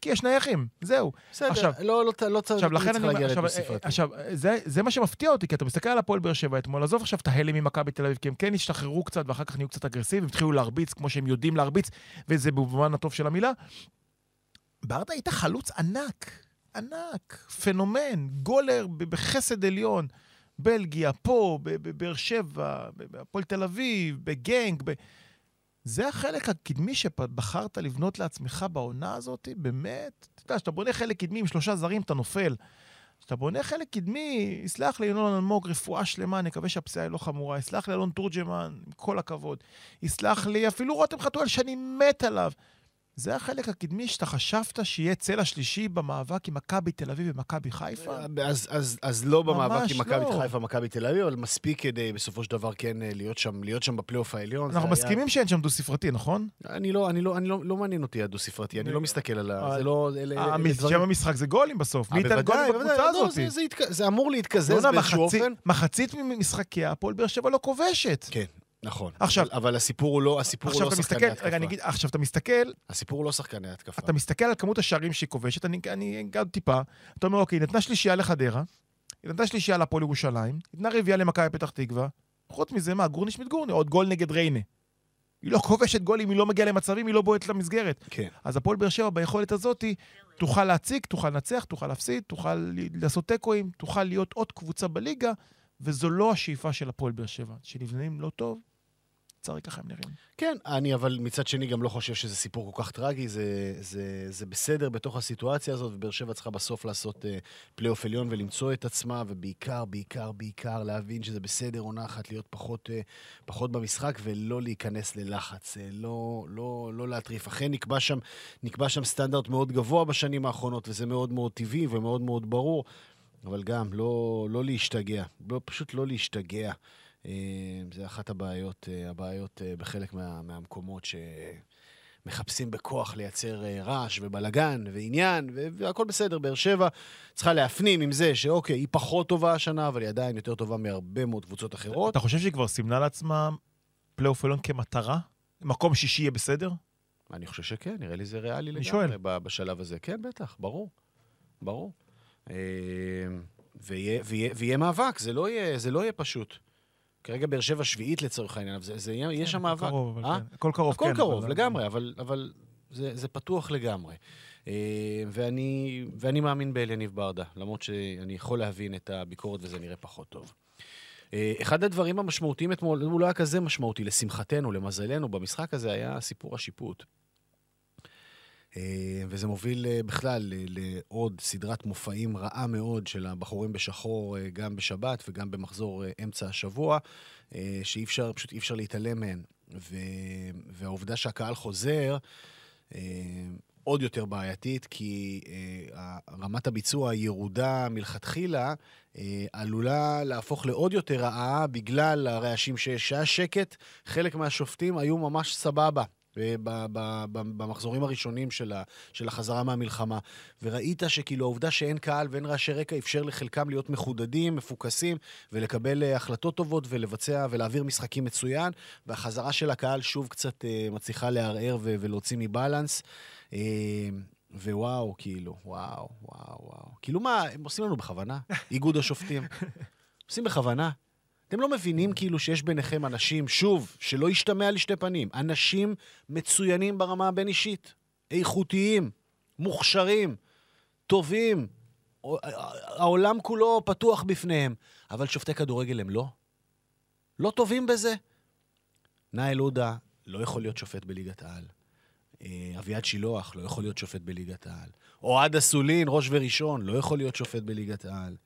D: כי יש נייחים, זהו.
C: בסדר,
D: עכשיו-
C: לא, לא, לא צריך
D: עכשיו, לכן
C: צריך
D: אני
C: להגיע
D: אומר, עכשיו,
C: לדו-ספרתי.
D: עכשיו, זה, זה מה שמפתיע אותי, כי אתה מסתכל על הפועל באר שבע אתמול, עזוב עכשיו את ההלם ממכבי תל אביב, כי הם כן השתחררו קצת ואחר כך נהיו קצת אגרסיביים, התחילו להרביץ כמו שהם יודעים להרביץ, וזה במובן הטוב של המילה. ברדה הייתה חלוץ ענק, ענק, פנומן, גולר בחסד עליון, בלגיה, פה, בבאר שבע, בהפועל תל אביב, בגנג, ב... זה החלק הקדמי שבחרת לבנות לעצמך בעונה הזאת, באמת. אתה יודע, כשאתה בונה חלק קדמי עם שלושה זרים, אתה נופל. כשאתה בונה חלק קדמי, יסלח לי ינון אלמוג, רפואה שלמה, אני מקווה שהפציעה היא לא חמורה. יסלח לי אלון תורג'מן, עם כל הכבוד. יסלח לי אפילו רותם חתואל, שאני מת עליו. זה החלק הקדמי שאתה חשבת שיהיה צלע שלישי במאבק עם מכבי תל אביב ומכבי חיפה?
C: אז, אז, אז לא במאבק עם מכבי
D: לא.
C: חיפה, מכבי תל אביב, אבל מספיק כדי בסופו של דבר כן להיות שם, להיות שם בפלייאוף העליון.
D: אנחנו
C: זה היה-
D: מסכימים שאין שם דו-ספרתי, נכון?
C: אני לא, אני לא, אני לא, לא מעניין אותי הדו-ספרתי, אני לא מסתכל על ה... זה לא...
D: שם המשחק זה גולים בסוף. מי
C: אה,
D: ייתן
C: בוודאי,
D: גולים בקבוצה
C: לא,
D: הזאת?
C: זה- זה התק- זה אמור להתקזז
D: בוא'נה,
C: באיזשהו אופן.
D: מחצית ממשחקי הפועל באר שבע לא כובשת.
C: כן, נכון.
D: עכשיו-
C: אבל, אבל הסיפור הוא לא, הסיפור הוא לא שחקני
D: מסתכל,
C: התקפה.
D: רגע, אני אגיד, עכשיו אתה מסתכל,
C: הסיפור הוא לא שחקני התקפה.
D: אתה מסתכל על כמות השערים שהיא כובשת, אני אני אגע עוד טיפה, אתה אומר, אוקיי, נתנה שלישייה לחדרה, היא נתנה שלישייה להפועל ירושלים, נתנה רביעייה למכבי פתח תקווה, חוץ מזה, מה, גורניש מתגורני, עוד גול נגד ריינה. היא לא כובשת גולים, היא לא מגיעה למצבים, היא לא בועטת למסגרת.
C: כן.
D: אז הפועל באר שבע ביכולת הזאת תוכל להציג, תוכל לנצח, תוכל להפסיד, תוכל לעשות תיקואים, תוכל להיות עוד קבוצה בליגה, וזו לא השאיפה של הפועל באר שבע. שנבנים לא טוב, הרי ככה הם נראים.
C: כן, אני אבל מצד שני גם לא חושב שזה סיפור כל כך טרגי, זה, זה, זה בסדר בתוך הסיטואציה הזאת, ובאר שבע צריכה בסוף לעשות אה, פלייאוף עליון ולמצוא את עצמה, ובעיקר, בעיקר, בעיקר להבין שזה בסדר עונה אחת להיות פחות, אה, פחות במשחק ולא להיכנס ללחץ, אה, לא, לא, לא להטריף. אכן נקבע שם, נקבע שם סטנדרט מאוד גבוה בשנים האחרונות, וזה מאוד מאוד טבעי ומאוד מאוד ברור, אבל גם לא, לא להשתגע, לא, פשוט לא להשתגע. אה, זה אחת הבעיות, אה, הבעיות אה, בחלק מה, מהמקומות שמחפשים בכוח לייצר רעש ובלגן ועניין, והכל בסדר. באר שבע צריכה להפנים עם זה שאוקיי, היא פחות טובה השנה, אבל היא עדיין יותר טובה מהרבה מאוד קבוצות אחרות.
D: אתה חושב שהיא כבר סימנה לעצמה פלייאוף עליון כמטרה? מקום שישי יהיה בסדר?
C: אני חושב שכן, נראה לי זה ריאלי לגמרי
D: שואל.
C: בשלב הזה. כן, בטח, ברור. ברור. ויהיה, ויהיה, ויהיה מאבק, זה לא יהיה, זה לא יהיה פשוט. כרגע באר שבע שביעית לצורך העניין, זה, זה, יהיה- יש שם
D: הכל
C: מאבק.
D: קרוב, אבל
C: אה?
D: כן. הכל קרוב,
C: הכל
D: כן.
C: קרוב,
D: אבל-
C: לגמרי, אבל, אבל זה, זה פתוח לגמרי. אה, ואני, ואני מאמין באליניב ברדה, למרות שאני יכול להבין את הביקורת וזה נראה פחות טוב. אה, אחד הדברים המשמעותיים אתמול, הוא לא היה כזה משמעותי, לשמחתנו, למזלנו, במשחק הזה היה סיפור השיפוט. אה, וזה מוביל אה, בכלל לעוד סדרת מופעים רעה מאוד של הבחורים בשחור, אה, גם בשבת וגם במחזור אמצע השבוע, שאי אפשר, פשוט אי אפשר להתעלם מהן. והעובדה שהקהל חוזר, עוד יותר בעייתית, כי רמת הביצוע הירודה מלכתחילה עלולה להפוך לעוד יותר רעה בגלל הרעשים שיש. שהיה שקט, חלק מהשופטים היו ממש סבבה. במחזורים הראשונים של, החזרה מהמלחמה. וראית שכאילו העובדה שאין קהל ואין רעשי רקע אפשר לחלקם להיות מחודדים, מפוקסים, ולקבל אה, החלטות טובות ולבצע ולהעביר משחקים מצוין, והחזרה של הקהל שוב קצת אה, מצליחה לערער ולהוציא מבלנס. אה, ווואו, כאילו, וואו, וואו, וואו. כאילו מה, הם עושים לנו בכוונה? איגוד השופטים. עושים בכוונה. אתם לא מבינים כאילו שיש ביניכם אנשים, שוב, שלא ישתמע לשתי פנים, אנשים מצוינים ברמה הבין-אישית, איכותיים, מוכשרים, טובים, העולם כולו פתוח בפניהם, אבל שופטי כדורגל הם לא. לא טובים בזה. נאיל עודה לא יכול להיות שופט בליגת העל. אה, אביעד שילוח לא יכול להיות שופט בליגת העל. אוהד אסולין, ראש וראשון, לא יכול להיות שופט בליגת העל.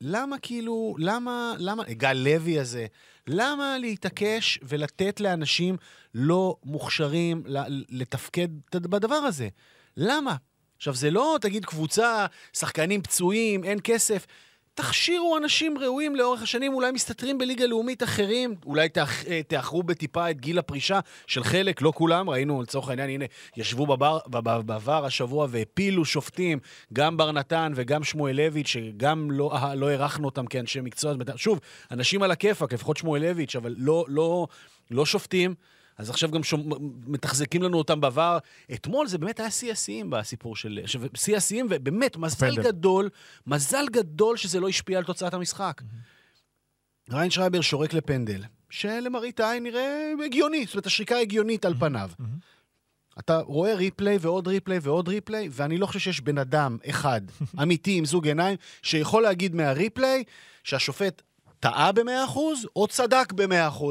C: למה כאילו, למה, למה, גל לוי הזה, למה להתעקש ולתת לאנשים לא מוכשרים לתפקד בדבר הזה? למה? עכשיו, זה לא, תגיד, קבוצה, שחקנים פצועים, אין כסף. תכשירו אנשים ראויים לאורך השנים, אולי מסתתרים בליגה לאומית אחרים, אולי אה, תאחרו בטיפה את גיל הפרישה של חלק, לא כולם, ראינו לצורך העניין, הנה, ישבו בבר, בבר, השבוע והפילו שופטים, גם בר נתן וגם שמואלביץ', שגם לא, אה, לא הערכנו אותם כאנשי מקצוע. שוב, אנשים על הכיפאק, לפחות שמואלביץ', אבל לא, לא, לא שופטים. אז עכשיו גם שומ... מתחזקים לנו אותם בעבר. אתמול זה באמת היה שיא השיאים בסיפור של... שיא השיאים, ובאמת, מזל
D: פנדל.
C: גדול, מזל גדול שזה לא השפיע על תוצאת המשחק. ריין שרייבר שורק לפנדל, שלמראית העין נראה הגיוני, זאת אומרת, השריקה הגיונית על פניו. אתה רואה replay ועוד replay ועוד replay, ואני לא חושב שיש בן אדם אחד, אמיתי, עם זוג עיניים, שיכול להגיד מה replay שהשופט טעה ב-100% או צדק ב-100%.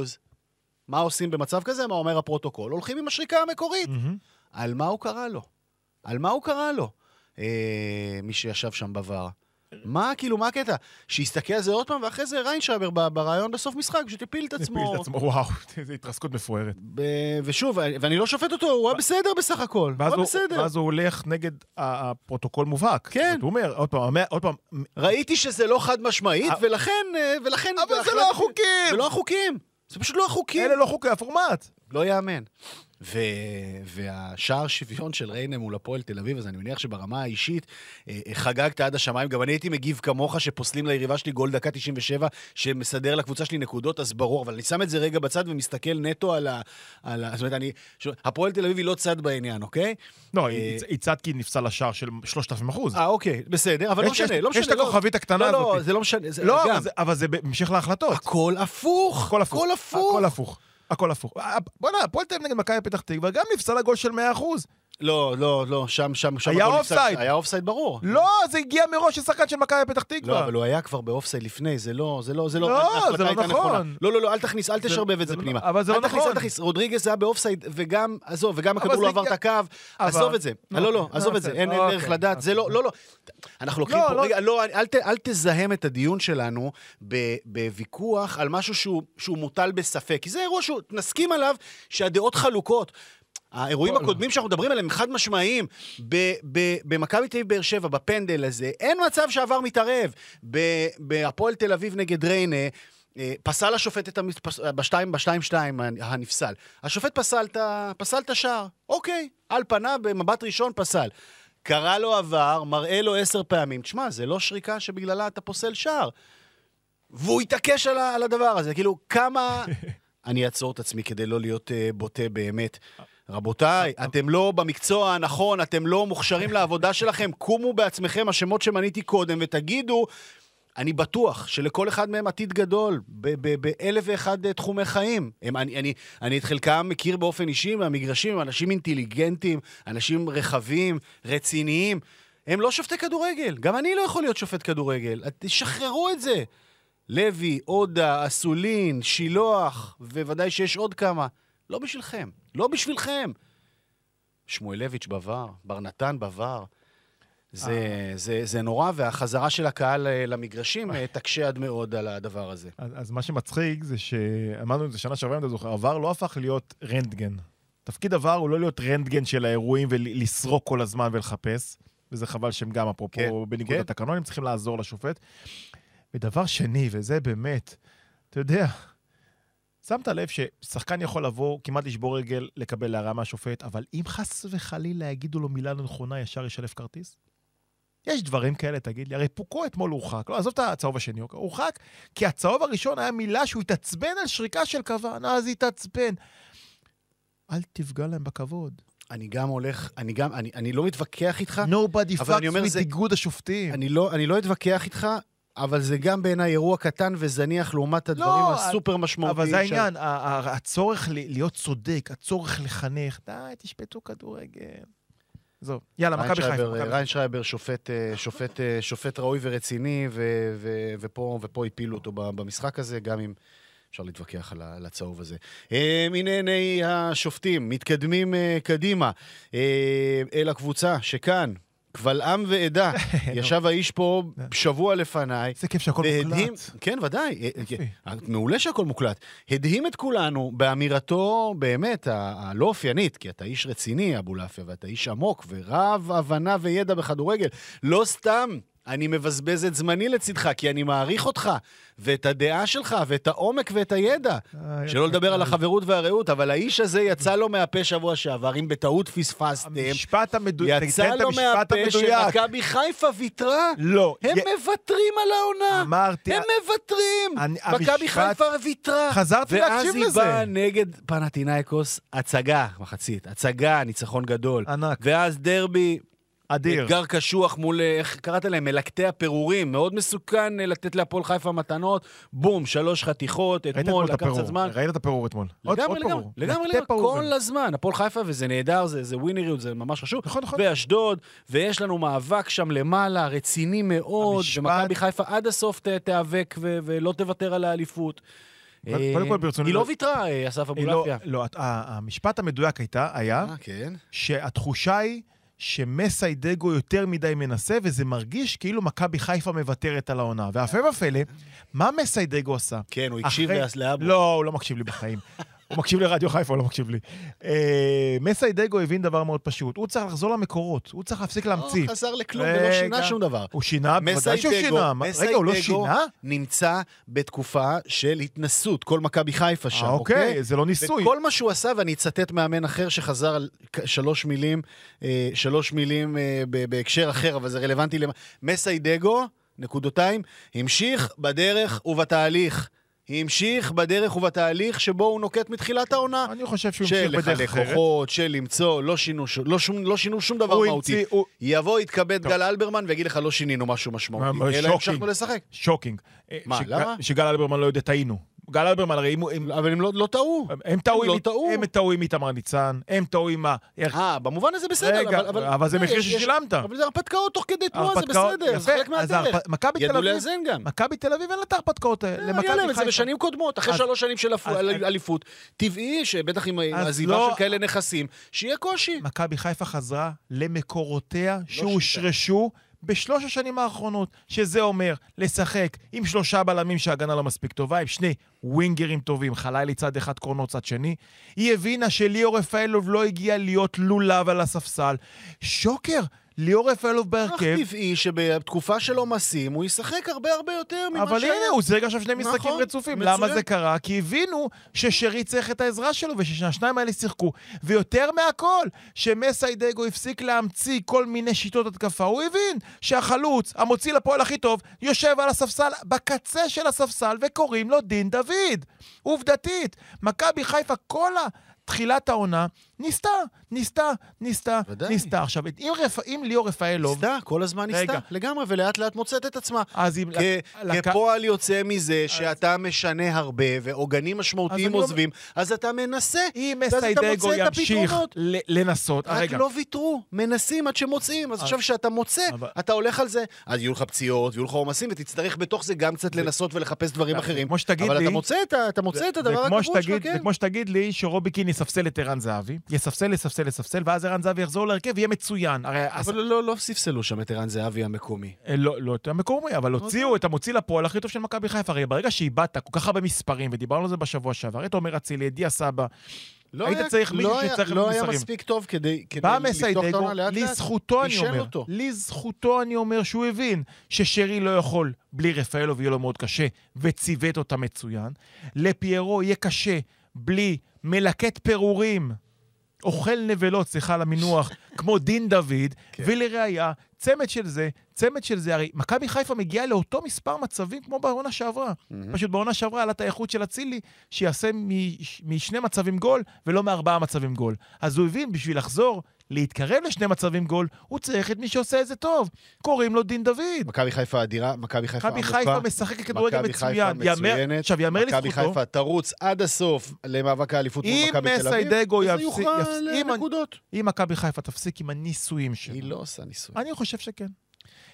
C: מה עושים במצב כזה? מה אומר הפרוטוקול? הולכים עם השריקה המקורית.
D: מהמם.
C: על מה הוא קרא לו? על מה הוא קרא לו? אה, מי שישב שם ב VAR. מה, כאילו, מה הקטע? שיסתכל על זה עוד פעם, ואחרי זה ריינשייבר ב- בריאיון בסוף משחק, פשוט יפיל את עצמו.
D: הפיל את עצמו, וואו, איזו התרסקות מפוארת.
C: ושוב, ואני לא שופט אותו, הוא היה בסדר בסך הכל. הוא היה בסדר.
D: ואז הוא הולך נגד הפרוטוקול מובהק.
C: כן.
D: הוא אומר, עוד פעם, עוד פעם,
C: ראיתי שזה לא חד משמעית,
D: אה.
C: ולכן, אה, ולכן...
D: אבל זה לא החוקים!
C: זה לא החוקים. זה פשוט לא החוקים.
D: אלה לא חוקי הפורמט.
C: לא יאמן. ו... והשער שוויון של ריינה מול הפועל תל אביב, אז אני מניח שברמה האישית אה, אה, חגגת עד השמיים. גם אני הייתי מגיב כמוך, שפוסלים ליריבה שלי גול דקה 97, שמסדר לקבוצה שלי נקודות, אז ברור. אבל אני שם את זה רגע בצד ומסתכל נטו על ה... על ה... זאת אומרת, אני... ש... הפועל תל אביב היא לא צד בעניין, אוקיי?
D: לא,
C: אה,
D: היא- היא צד כי נפסל לשער של 3,000 אחוז.
C: אה, אוקיי, בסדר, אבל לא משנה, לא משנה.
D: יש את
C: לא-
D: הכוכבית הקטנה
C: לא, לא,
D: הזאת.
C: זה לא משנה.
D: לא, אבל זה- אבל זה בהמשך להחלטות.
C: הכל הפוך.
D: הכל הפוך.
C: הכל הפוך.
D: בוא'נה, הפועל תל אביב נגד מכבי פתח תקווה גם נפסל הגול של 100%.
C: לא, לא, לא, שם, שם, שם...
D: היה. אופסייד.
C: היה אופסייד ברור.
D: לא, זה הגיע מראש של שחקן של מכבי פתח
C: לא,
D: תקווה.
C: אבל הוא היה כבר באופסייד לפני, זה לא, זה לא, זה לא,
D: לא, זה לא נכון.
C: לא, לא, לא, אל תכניס, אל תשרבב את
D: זה לא-
C: פנימה.
D: אבל זה לא נכון.
C: אל תכניס, רודריגז היה באופסייד, וגם, עזוב, וגם הכדור לא עבר את הקו, עזוב את זה.
D: לא,
C: לא, לא,
D: אוקיי,
C: עזוב את זה,
D: אוקיי,
C: אין אין
D: אוקיי,
C: דרך לדעת, זה לא,
D: אוקיי.
C: לא, לא. אנחנו לוקחים
D: לא,
C: פה,
D: לא.
C: רגע, לא, אל תזהם את הדיון שלנו בוויכוח על משהו שהוא- מוטל בספק, כי זה אירוע שהוא, נסכים עליו שהדעות חלוקות. האירועים. הקודמים שאנחנו מדברים עליהם חד משמעיים, במכבי תל אביב באר שבע, בפנדל הזה, אין מצב שעבר מתערב. בהפועל תל אביב נגד ריינה, אה, פסל השופט את המס... בשתיים, בשתיים שתיים הנפסל. השופט פסל את. פסל את השער. אוקיי, על פניו, במבט ראשון פסל. קרא לו עבר, מראה לו עשר פעמים. תשמע, זה לא שריקה שבגללה אתה פוסל שער. והוא התעקש על. על הדבר הזה. כאילו, כמה... אני אעצור את עצמי כדי לא להיות uh, בוטה באמת. רבותיי, אתם לא במקצוע הנכון, אתם לא מוכשרים לעבודה שלכם, קומו בעצמכם, השמות שמניתי קודם, ותגידו, אני בטוח שלכל אחד מהם עתיד גדול באלף ואחד אה, תחומי חיים. הם, אני, אני, אני את חלקם מכיר באופן אישי מהמגרשים, הם אנשים אינטליגנטים, אנשים רחבים, רציניים. הם לא שופטי כדורגל, גם אני לא יכול להיות שופט כדורגל. תשחררו את זה. לוי, עודה, אסולין, שילוח, וודאי שיש עוד כמה. לא בשבילכם, לא בשבילכם. שמואלביץ' בVAR, בר נתן בVAR. זה,
D: אה.
C: זה, זה נורא, והחזרה של הקהל אה, למגרשים אה, תקשה עד מאוד על הדבר הזה.
D: אז, אז מה שמצחיק זה שאמרנו את זה שנה שעברה, אם אתה זוכר, עבר לא הפך להיות רנטגן. תפקיד עבר הוא לא להיות רנטגן של האירועים ולסרוק כל הזמן ולחפש, וזה חבל שהם גם, אפרופו,
C: כן,
D: בניגוד
C: כן.
D: לתקנון, הם צריכים לעזור לשופט. ודבר שני, וזה באמת, אתה יודע, שמת לב ששחקן יכול לבוא, כמעט לשבור רגל, לקבל הערה מהשופט, אבל אם חס וחלילה יגידו לו מילה לא נכונה, ישר ישלף כרטיס? יש דברים כאלה, תגיד לי. הרי פוקו אתמול הורחק. לא, עזוב את הצהוב השני, אוקיי? הורחק כי הצהוב הראשון היה מילה שהוא התעצבן על שריקה של כוון, אז התעצבן. אל תפגע להם בכבוד.
C: אני גם הולך, אני גם, אני, אני לא מתווכח איתך,
D: Nobody fucks with איגוד השופטים.
C: אני לא, אני לא אתווכח איתך, אבל זה גם בעיניי אירוע קטן וזניח לעומת הדברים
D: לא,
C: הסופר משמעותיים.
D: אבל זה העניין, ה- הצורך להיות צודק, הצורך לחנך, די, תשפטו כדורגל. עזוב, יאללה, מכבי חיפה.
C: ריין שרייבר שופט, אה, שופט, אה, שופט ראוי ורציני, ו- ו- ופה, ופה הפילו אותו במשחק הזה, גם אם אפשר להתווכח על הצהוב הזה. אה, הנה עיני השופטים, מתקדמים קדימה אל הקבוצה שכאן, קבל עם ועדה, ישב האיש פה שבוע לפניי.
D: איזה כיף שהכל מוקלט.
C: כן, ודאי. אה. אה, מעולה שהכל מוקלט. הדהים את כולנו באמירתו, באמת, הלא אופיינית, כי אתה איש רציני, אבולעפיה, ואתה איש עמוק ורב הבנה וידע בכדורגל. לא סתם אני מבזבז את זמני לצדך, כי אני מעריך אותך, ואת הדעה שלך, ואת העומק ואת הידע.
D: אה,
C: שלא. לדבר על החברות והרעות, אבל האיש הזה יצא לו מהפה שבוע שעבר, אם בטעות פספסתם.
D: המשפט המדויק,
C: יצא לו מהפה. שמכבי חיפה ויתרה.
D: לא.
C: הם מוותרים על העונה.
D: אמרתי-
C: הם מוותרים. מכבי חיפה ויתרה.
D: חזרתי להקשיב
C: ואז
D: לזה.
C: היא באה נגד פנטינאיקוס, הצגה, מחצית. הצגה, ניצחון גדול.
D: ענק.
C: ואז דרבי,
D: אדיר.
C: אתגר קשוח מול, אה, איך קראת להם? מלקטי הפירורים. מאוד מסוכן אה, לתת להפועל חיפה מתנות. בום, שלוש חתיכות, אתמול,
D: אתמול את
C: לקח קצת. זמן.
D: ראית את הפירור אתמול.
C: לגמרי, לגמרי. לגמרי, כל. הזמן. הפועל חיפה, וזה נהדר, זה, זה ווינריות, זה ממש חשוב.
D: נכון, נכון.
C: ואשדוד, ויש לנו מאבק שם למעלה, רציני מאוד,
D: המשפט-
C: ומכבי חיפה עד הסוף תיאבק ולא תוותר על האליפות.
D: קודם
C: אה,
D: כל, ברצוני
C: היא לא
D: ל-
C: ויתרה, אה, אסף
D: לא-
C: אבולעפיה.
D: לא, המשפט המדויק הייתה, היה,
C: אה, כן.
D: שהתחושה היא שמסיידגו יותר מדי מנסה, וזה מרגיש כאילו מכבי חיפה מוותרת על העונה. והפלא ופלא, מה מסיידגו עשה?
C: כן, הוא הקשיב לאבו.
D: לא, הוא לא מקשיב לי בחיים. הוא מקשיב לרדיו חיפה, הוא לא מקשיב לי. אה, מסיידגו הבין דבר מאוד פשוט, הוא צריך לחזור למקורות, הוא צריך להפסיק להמציא.
C: לא חזר לכלום ולא. שינה שום דבר.
D: הוא שינה, בוודאי שהוא שינה. רגע, הוא לא שינה?
C: נמצא בתקופה של התנסות, כל מכבי חיפה שם,
D: אה, אוקיי, זה לא ניסוי.
C: וכל מה שהוא עשה, ואני אצטט מאמן אחר שחזר על שלוש מילים, אה, שלוש מילים בהקשר אחר, אבל זה רלוונטי למה... מסיידגו, נקודותיים, המשיך בדרך ובתהליך. המשיך בדרך ובתהליך שבו הוא נוקט מתחילת העונה.
D: אני חושב שהוא
C: של
D: המשיך בדרך
C: לחלק
D: אחרת.
C: כוחות, של למצוא, לא שינו, ש- לא, שום, לא שינו שום דבר מהותי.
D: המציא, הוא...
C: יבוא, יתכבד
D: טוב.
C: גל אלברמן ויגיד לך, לא שינינו משהו משמעותי. אלא. המשכנו לשחק.
D: שוקינג.
C: מה,
D: שג-
C: למה?
D: שגל אלברמן לא יודע, טעינו. גל אלברמן, הרי אם. הם-
C: אבל הם לא, לא טעו.
D: הם טעו
C: לא
D: עם-
C: טעו.
D: הם טעו עם איתמר ניצן, הם טעו עם ה...
C: אה, במובן הזה בסדר,
D: רגע,
C: אבל...
D: אבל זה מחיר
C: יש- יש-
D: ששילמת.
C: אבל זה הרפתקאות תוך כדי תנועה, זה בסדר, זה
D: יפה,
C: חלק
D: אז
C: מהדרך.
D: מכבי תל
C: ידעו
D: אביב,
C: לאזן גם.
D: מכבי תל אביב אין לה את ההרפתקאות האלה.
C: היה להם את זה. בשנים קודמות, אחרי שלוש שנים של אליפות. טבעי שבטח עם עזיבה
D: לא-
C: של כאלה נכסים, שיהיה קושי.
D: מכבי חיפה חזרה למקורותיה
C: לא
D: שהושרשו בשלוש השנים האחרונות, שזה אומר לשחק עם שלושה בלמים שההגנה לא מספיק טובה, עם שני ווינגרים טובים, חלילי צד אחד, קורנו צד שני. היא הבינה שליאור רפאלוב לא הגיע להיות לולב על הספסל. שוקר, ליאור רפאלוב
C: אך
D: בהרכב,
C: טבעי שבתקופה של עומסים הוא ישחק הרבה הרבה יותר ממה
D: אבל
C: שהיה.
D: הנה, הוא שיחק עכשיו שני משחקים
C: נכון,
D: רצופים.
C: מצוין.
D: למה זה קרה? כי הבינו ששרי צריך את העזרה שלו ושהשניים האלה שיחקו. ויותר מהכל, שמסיידגו הפסיק להמציא כל מיני שיטות התקפה. הוא הבין שהחלוץ, המוציא לפועל הכי טוב, יושב על הספסל, בקצה של הספסל, וקוראים לו דין דוד. עובדתית, מכבי חיפה כל ה... תחילת העונה, ניסתה, ניסתה, ניסתה,
C: ודאי.
D: ניסתה. עכשיו, אם, רפ... אם ליאור רפאלוב,
C: ניסתה, כל הזמן ניסתה,
D: רגע.
C: לגמרי, ולאט לאט מוצאת את עצמה.
D: אז אם...
C: כ-
D: לק-
C: כפועל יוצא מזה שאתה משנה הרבה, ועוגנים משמעותיים
D: אז
C: עוזבים, אז אתה מנסה.
D: אם מסיידגו ימשיך. ל- לנסות...
C: רק
D: רגע,
C: לא ויתרו, מנסים עד שמוצאים. אז עכשיו כשאתה מוצא,
D: אבל-
C: אתה הולך על זה, אז יהיו לך פציעות, ויהיו לך עומסים, ותצטרך בתוך זה גם קצת לנסות ולחפש דברים אחרים. אבל
D: לי-
C: אתה מוצא את ה- אתה מוצא את הדבר הקבוע שלך, כן.
D: זה כמו שתגיד לי שרובי קין יספסל את ערן זהבי, יספסל, יספסל, יספסל, ואז ערן זהבי יחזור להרכב ויהיה מצוין. הרי...
C: אבל לא לא ספסלו שם את ערן זהבי המקומי.
D: אה, לא, לא את המקומי, אבל הוציאו את המוציא לפועל הכי טוב של מכבי חיפה. הרי ברגע שאיבדת כל כך הרבה מספרים, ודיברנו על זה בשבוע שעבר, את עומר אצילי, את דיה סבא,
C: לא
D: היית
C: היה-
D: צריך מישהו
C: לא
D: שצריך
C: לא היה. מספיק טוב כדי כדי לפתוח את העונה לאט לאט.
D: לזכותו אני אומר,
C: אותו.
D: לזכותו אני אומר שהוא הבין ששרי לא יכול בלי רפאלוב, יהיה לו מאוד קשה, וציוות אותה מצוין. לפיירו יהיה קשה בלי מלקט פירורים, אוכל נבלות, סליחה על המינוח, כמו דין דוד,
C: כן.
D: ולראיה, צמד של זה, צמד של זה, הרי מכבי חיפה מגיעה לאותו מספר מצבים כמו בעונה שעברה. פשוט בעונה שעברה עלה את האיכות של אצילי, שיעשה מש- משני מצבים גול, ולא מארבעה מצבים גול. אז הוא הבין, בשביל לחזור, להתקרב לשני מצבים גול, הוא צריך את מי שעושה את זה טוב. קוראים לו דין דוד.
C: מכבי חיפה אדירה, מכבי חיפה
D: מכבי
C: עמוקה.
D: חיפה משחקת כדורגל
C: מכבי
D: מצוין. יאמר-. עכשיו, יאמר
C: מכבי
D: לזכותו,
C: חיפה תרוץ עד הסוף למאבק האליפות מול
D: אם
C: מכבי תל אביב.
D: יפסיק-
C: יוכרע
D: אם-
C: לנקודות.
D: אם מכבי חיפה תפסיק עם הניסויים שלה,
C: היא לא עושה ניסוי.
D: אני חושב שכן.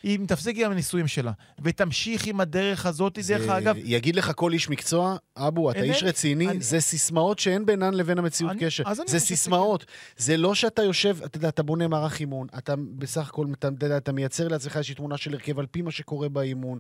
D: אם תפסיק עם הניסויים שלה, ותמשיך עם הדרך הזאת, דרך אגב,
C: יגיד לך כל איש מקצוע, אבו, אתה איש רציני,
D: אני-
C: זה סיסמאות שאין בינן לבין המציאות
D: אני-
C: קשר. זה סיסמאות. זה לא שאתה יושב, אתה יודע, אתה בונה מערך אימון, אתה בסך הכל, אתה אתה יודע, אתה מייצר לעצמך איזושהי תמונה של הרכב על פי מה שקורה באימון,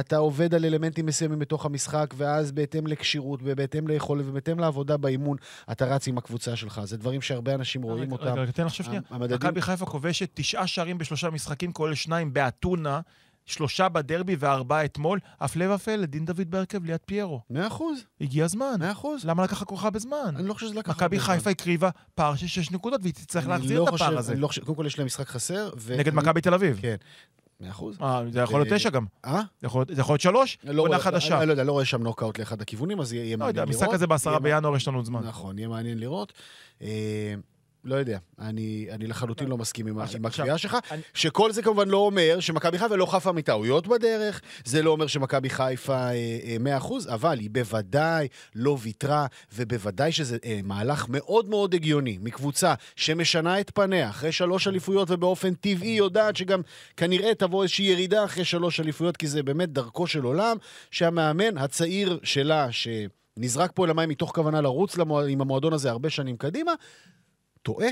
C: אתה עובד על אלמנטים מסוימים בתוך המשחק, ואז בהתאם לכשירות, ובהתאם ליכולת, ובהתאם לעבודה באימון, אתה רץ עם הקבוצה שלך. זה דברים שהרבה אנשים רואים אותם.
D: רגע, רגע, תן עכשיו שנייה. מכבי חיפה כובשת תשעה שערים בשלושה משחקים, כולל שניים באתונה, שלושה בדרבי וארבעה אתמול. הפלא ופלא, דין דוד בהרכב ליד פיירו.
C: מאה אחוז,
D: הגיע הזמן.
C: מאה אחוז.
D: למה לקח כל כך הרבה זמן?
C: אני לא חושב שזה לקח...
D: מכבי
C: הרבה זמן.
D: חיפה הקריבה פער של שש נקודות, והיא תצטרך
C: אני
D: להחזיר
C: לא
D: את הפער הזה.
C: לא חושב, קודם כל יש להם משחק חסר. ו-
D: נגד
C: אני-
D: מכבי תל אביב.
C: כן. מאה אחוז.
D: אה, זה יכול להיות תשע גם.
C: אה?
D: זה יכול להיות- שלוש,
C: לא
D: עונה חדשה.
C: אני לא יודע, לא רואה שם נוקאוט לאחד הכיוונים, אז יהיה
D: לא
C: מעניין
D: יודע,
C: לראות.
D: המשחק הזה בעשרה בינואר יש לנו זמן.
C: נכון, יהיה מעניין לראות. אה, לא יודע, אני, אני לחלוטין לא מסכים עם, עם הקביעה שלך,
D: אני-
C: שכל זה כמובן לא אומר שמכבי חיפה לא חפה מטעויות בדרך, זה לא אומר שמכבי חיפה אה, אה, 100%, אבל היא בוודאי לא ויתרה, ובוודאי שזה אה, מהלך מאוד מאוד הגיוני מקבוצה שמשנה את פניה אחרי שלוש אליפויות, ובאופן טבעי יודעת שגם כנראה תבוא איזושהי ירידה אחרי שלוש אליפויות, כי זה באמת דרכו של עולם, שהמאמן הצעיר שלה, ש... נזרק פה אל המים מתוך כוונה לרוץ למוע... עם המועדון הזה הרבה שנים קדימה, טועה,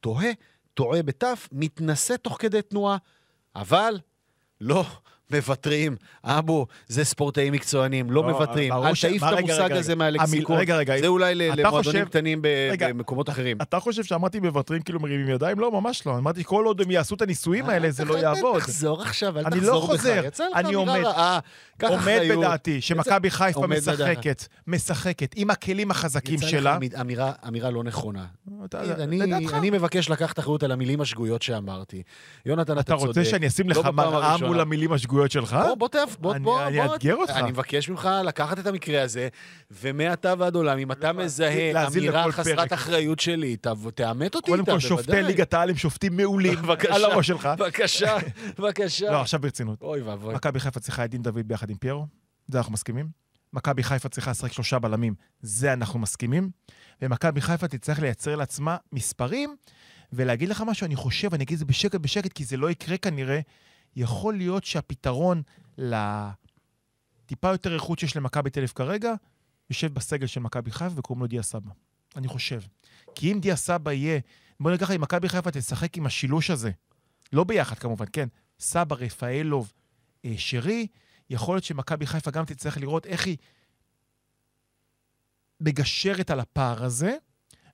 C: תוהה, טועה בתף, מתנסה תוך כדי תנועה, אבל לא מוותרים. אבו, זה ספורטאים מקצוענים, לא
D: לא,
C: מוותרים. אל תעיף את המושג הזה. מהלקסיקון.
D: רגע, רגע,
C: זה אולי
D: אתה
C: למועדונים קטנים במקומות אחרים.
D: אתה חושב שאמרתי מוותרים כאילו מרימים ידיים? לא, ממש לא. אמרתי, כל עוד הם יעשו את הניסויים האלה, זה לא יעבוד.
C: תחזור עכשיו, אל
D: אני
C: תחזור
D: לא
C: בך.
D: חוזר,
C: יצא לך
D: אני
C: אמירה
D: עומד.
C: רעה.
D: בדעתי שמכבי חיפה. משחקת, משחקת עם הכלים החזקים
C: יצא לך
D: שלה.
C: אמ- אמירה- לא נכונה.
D: אתה-
C: אני. אני מבקש לקחת אחריות על המילים השגויות שאמרתי. יונתן, אתה
D: אתה
C: צודק.
D: רוצה שאני אשים
C: לא
D: לך מראה. מול המילים השגויות שלך?
C: בוא, בוא תאף, בוא,
D: אני-
C: בוא,
D: אני
C: בוא.
D: אאתגר אותך.
C: אני מבקש ממך לקחת את המקרה הזה, ומעתה ועד עולם, אם אתה מזהה אמירה חסרת. אחריות שלי, ת- תאמת אותי
D: קודם
C: איתה,
D: כל, שופטי
C: בוודאי.
D: ליגת העל הם שופטים מעולים. על הראש שלך.
C: בבקשה, בבקשה.
D: לא, עכשיו ברצינות.
C: אוי ואבוי.
D: מכבי חיפה צריכה את דין דוד ביחד עם פיירו, זה אנחנו מסכימים. מכבי חיפה צריכה לשחק שלושה בלמים, זה אנחנו מסכימים. ומכבי חיפה תצטרך לייצר לעצמה מספרים, ולהגיד לך משהו, אני חושב, אני אגיד את זה בשקט בשקט, כי זה לא יקרה כנראה. יכול להיות שהפתרון לטיפה יותר איכות שיש למכבי תל אביב כרגע, יושב בסגל של מכבי חיפה וקוראים לו דיה סבא. אני חושב. כי אם דיה סבא יהיה, בוא נגיד ככה, אם מכבי חיפה תשחק עם השילוש הזה, לא ביחד כמובן, כן, סבא, רפאלוב, אה, שרי, יכול להיות שמכבי חיפה גם תצטרך לראות איך היא מגשרת על הפער הזה,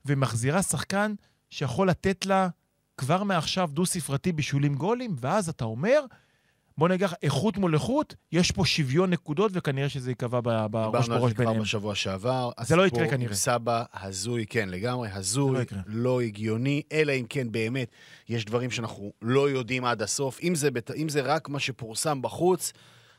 D: ומחזירה שחקן שיכול לתת לה כבר מעכשיו דו-ספרתי בישולים גולים, ואז אתה אומר, בוא נגיד איכות מול איכות, יש פה שוויון נקודות, וכנראה שזה ייקבע ב- בראש
C: דיברנו על
D: בראש
C: זה כבר
D: ביניהם.
C: בשבוע שעבר.
D: זה לא יקרה
C: הסיפור
D: כנראה.
C: עם סבא הזוי, כן, לגמרי, הזוי,
D: לא.
C: לא הגיוני, אלא אם כן באמת יש דברים שאנחנו לא יודעים עד הסוף. אם זה. אם זה רק מה שפורסם בחוץ,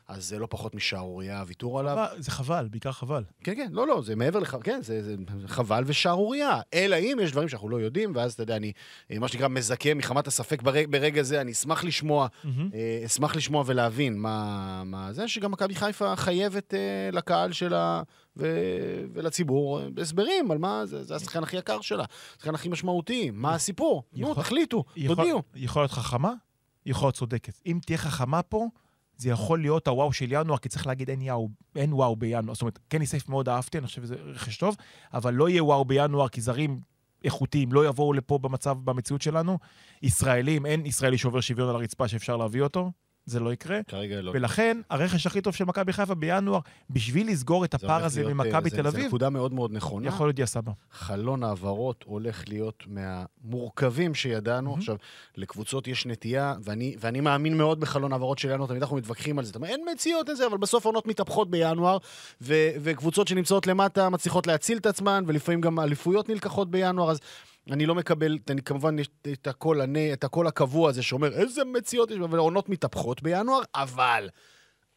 C: אז זה לא פחות משערורייה הוויתור עליו.
D: זה חבל, בעיקר חבל.
C: כן, כן, לא, לא, זה מעבר לך, כן, זה, זה חבל ושערורייה. אלא אם יש דברים שאנחנו לא יודעים, ואז אתה יודע, אני, אה, מה שנקרא, מזכה מחמת הספק ברג, ברגע זה, אני אשמח לשמוע, אה, אשמח לשמוע ולהבין מה, מה זה, שגם מכבי חיפה חייבת אה, לקהל שלה ו, ולציבור הסברים על מה, זה, זה השחקן הכי יקר שלה, השחקן הכי משמעותי, מה הסיפור? נו,
D: יכול-
C: תחליטו,
D: יכול-
C: תודיעו.
D: יכול להיות חכמה, יכול להיות צודקת. אם תהיה חכמה פה, זה יכול להיות הוואו של ינואר, כי צריך להגיד אין, יאו, אין וואו בינואר. זאת אומרת, קני סייף מאוד אהבתי, אני חושב שזה רכש טוב, אבל לא יהיה וואו בינואר, כי זרים איכותיים לא יבואו לפה במצב, במציאות שלנו. ישראלים, אין ישראלי שעובר שוויון על הרצפה שאפשר להביא אותו, זה לא יקרה.
C: כרגע לא.
D: ולכן, הרכש הכי טוב של מכבי חיפה בינואר, בשביל לסגור את הפער הזה
C: אה,
D: ממכבי
C: זה-
D: תל אביב,
C: נקודה מאוד מאוד נכונה.
D: יכול להיות יסבא.
C: חלון העברות הולך להיות מהמורכבים שידענו. עכשיו, לקבוצות יש נטייה, ואני, ואני מאמין מאוד בחלון העברות של ינואר, תמיד אנחנו מתווכחים על זה. אין מציאות לזה, אבל בסוף העונות מתהפכות בינואר, ו, וקבוצות שנמצאות למטה מצליחות להציל את עצמן, ולפעמים גם אליפויות נלקחות בינואר, אז... אני לא מקבל, אני כמובן, יש את הקול, אני, את הקול הקבוע הזה שאומר, איזה מציאות יש, אבל העונות מתהפכות בינואר, אבל,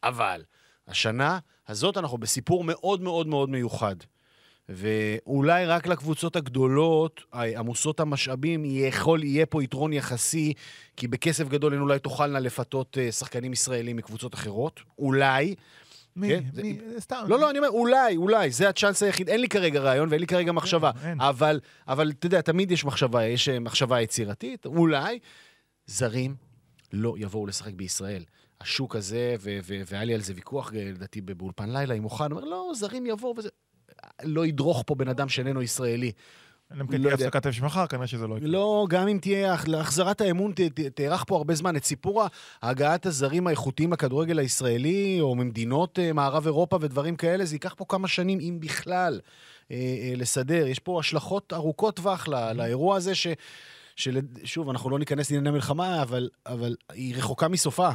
C: אבל, השנה הזאת אנחנו בסיפור מאוד מאוד מאוד מיוחד. ואולי רק לקבוצות הגדולות, עמוסות המשאבים, יכול, יהיה פה יתרון יחסי, כי בכסף גדול הן אולי תוכלנה לפתות אה, שחקנים ישראלים מקבוצות אחרות. אולי.
D: מי?
C: כן, זה-
D: מי? סתם.
C: לא, לא, אני אומר, אולי, אולי, זה הצ'אנס היחיד. אין לי כרגע רעיון ואין לי כרגע מחשבה.
D: אין.
C: אבל, אבל אתה יודע, תמיד יש מחשבה, יש אה, מחשבה יצירתית. אולי זרים לא יבואו לשחק בישראל. השוק הזה, ו- ו- והיה לי על זה ויכוח, אה, לדעתי, באולפן לילה עם אוחנה, אומר, לא, זרים יבואו וזה... לא ידרוך פה בן אדם שאיננו ישראלי.
D: אלא אם כן
C: לא
D: תהיה. הפסקת אש מחר, כנראה שזה לא יקרה.
C: לא, גם אם תהיה הח- החזרת האמון, תארך פה הרבה זמן. את סיפור הגעת הזרים האיכותיים לכדורגל הישראלי, או ממדינות אה, מערב אירופה ודברים כאלה, זה ייקח פה כמה שנים, אם בכלל, אה, אה, לסדר. יש פה השלכות ארוכות טווח ל- לאירוע הזה, ש... של... שוב, אנחנו לא ניכנס לענייני מלחמה, אבל, אבל היא רחוקה מסופה.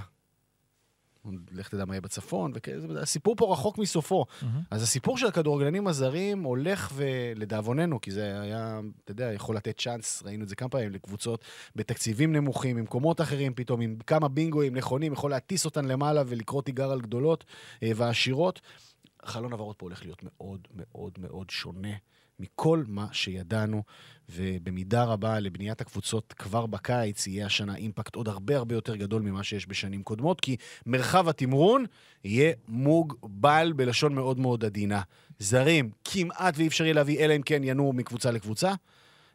C: לך תדע מה יהיה בצפון, וכאלה, הסיפור פה רחוק מסופו.
D: מהמם.
C: אז הסיפור של הכדורגלנים הזרים הולך ולדאבוננו, כי זה היה, אתה יודע, יכול לתת צ'אנס, ראינו את זה כמה פעמים, לקבוצות בתקציבים נמוכים, ממקומות אחרים פתאום, עם כמה בינגואים נכונים, יכול להטיס אותן למעלה ולקרוא תיגר על גדולות אה, ועשירות. חלון העברות פה הולך להיות מאוד מאוד מאוד שונה מכל מה שידענו, ובמידה רבה לבניית הקבוצות כבר בקיץ יהיה השנה אימפקט עוד הרבה הרבה יותר גדול ממה שיש בשנים קודמות, כי מרחב התמרון יהיה מוגבל בלשון מאוד מאוד עדינה. זרים כמעט ואי אפשר יהיה להביא, אלא אם כן ינועו מקבוצה לקבוצה.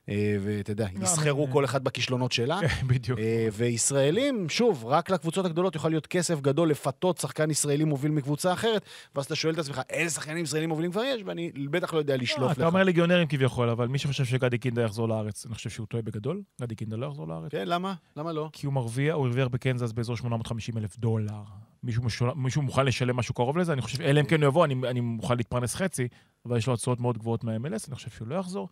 C: אה, ואתה יודע, יסחרו
D: אה,
C: כל אחד בכישלונות שלה.
D: בדיוק.
C: אה, וישראלים, שוב, רק לקבוצות הגדולות יוכל להיות כסף גדול לפתות שחקן ישראלי מוביל מקבוצה אחרת, ואז אתה שואל את עצמך, איזה שחקנים ישראלים מובילים כבר יש? ואני בטח לא יודע
D: לא,
C: לשלוף
D: אתה
C: לך.
D: אומר ליגיונרים כביכול, אבל מי שחושב שגדי קינדה יחזור לארץ, אני חושב שהוא טועה בגדול. גדי קינדה לא יחזור לארץ.
C: כן, למה? למה לא?
D: כי הוא מרוויח, הוא הרוויח בקנזס באזור 850 אלף דולר. מישהו, משול, מישהו מוכן לשלם משהו קרוב לזה? אני חושב, אלא אם כן הוא יבוא, אני, אני מוכן להתפרנס חצי, אבל יש לו הצעות מאוד גבוהות מה-MLS, אני חושב שהוא לא יחזור.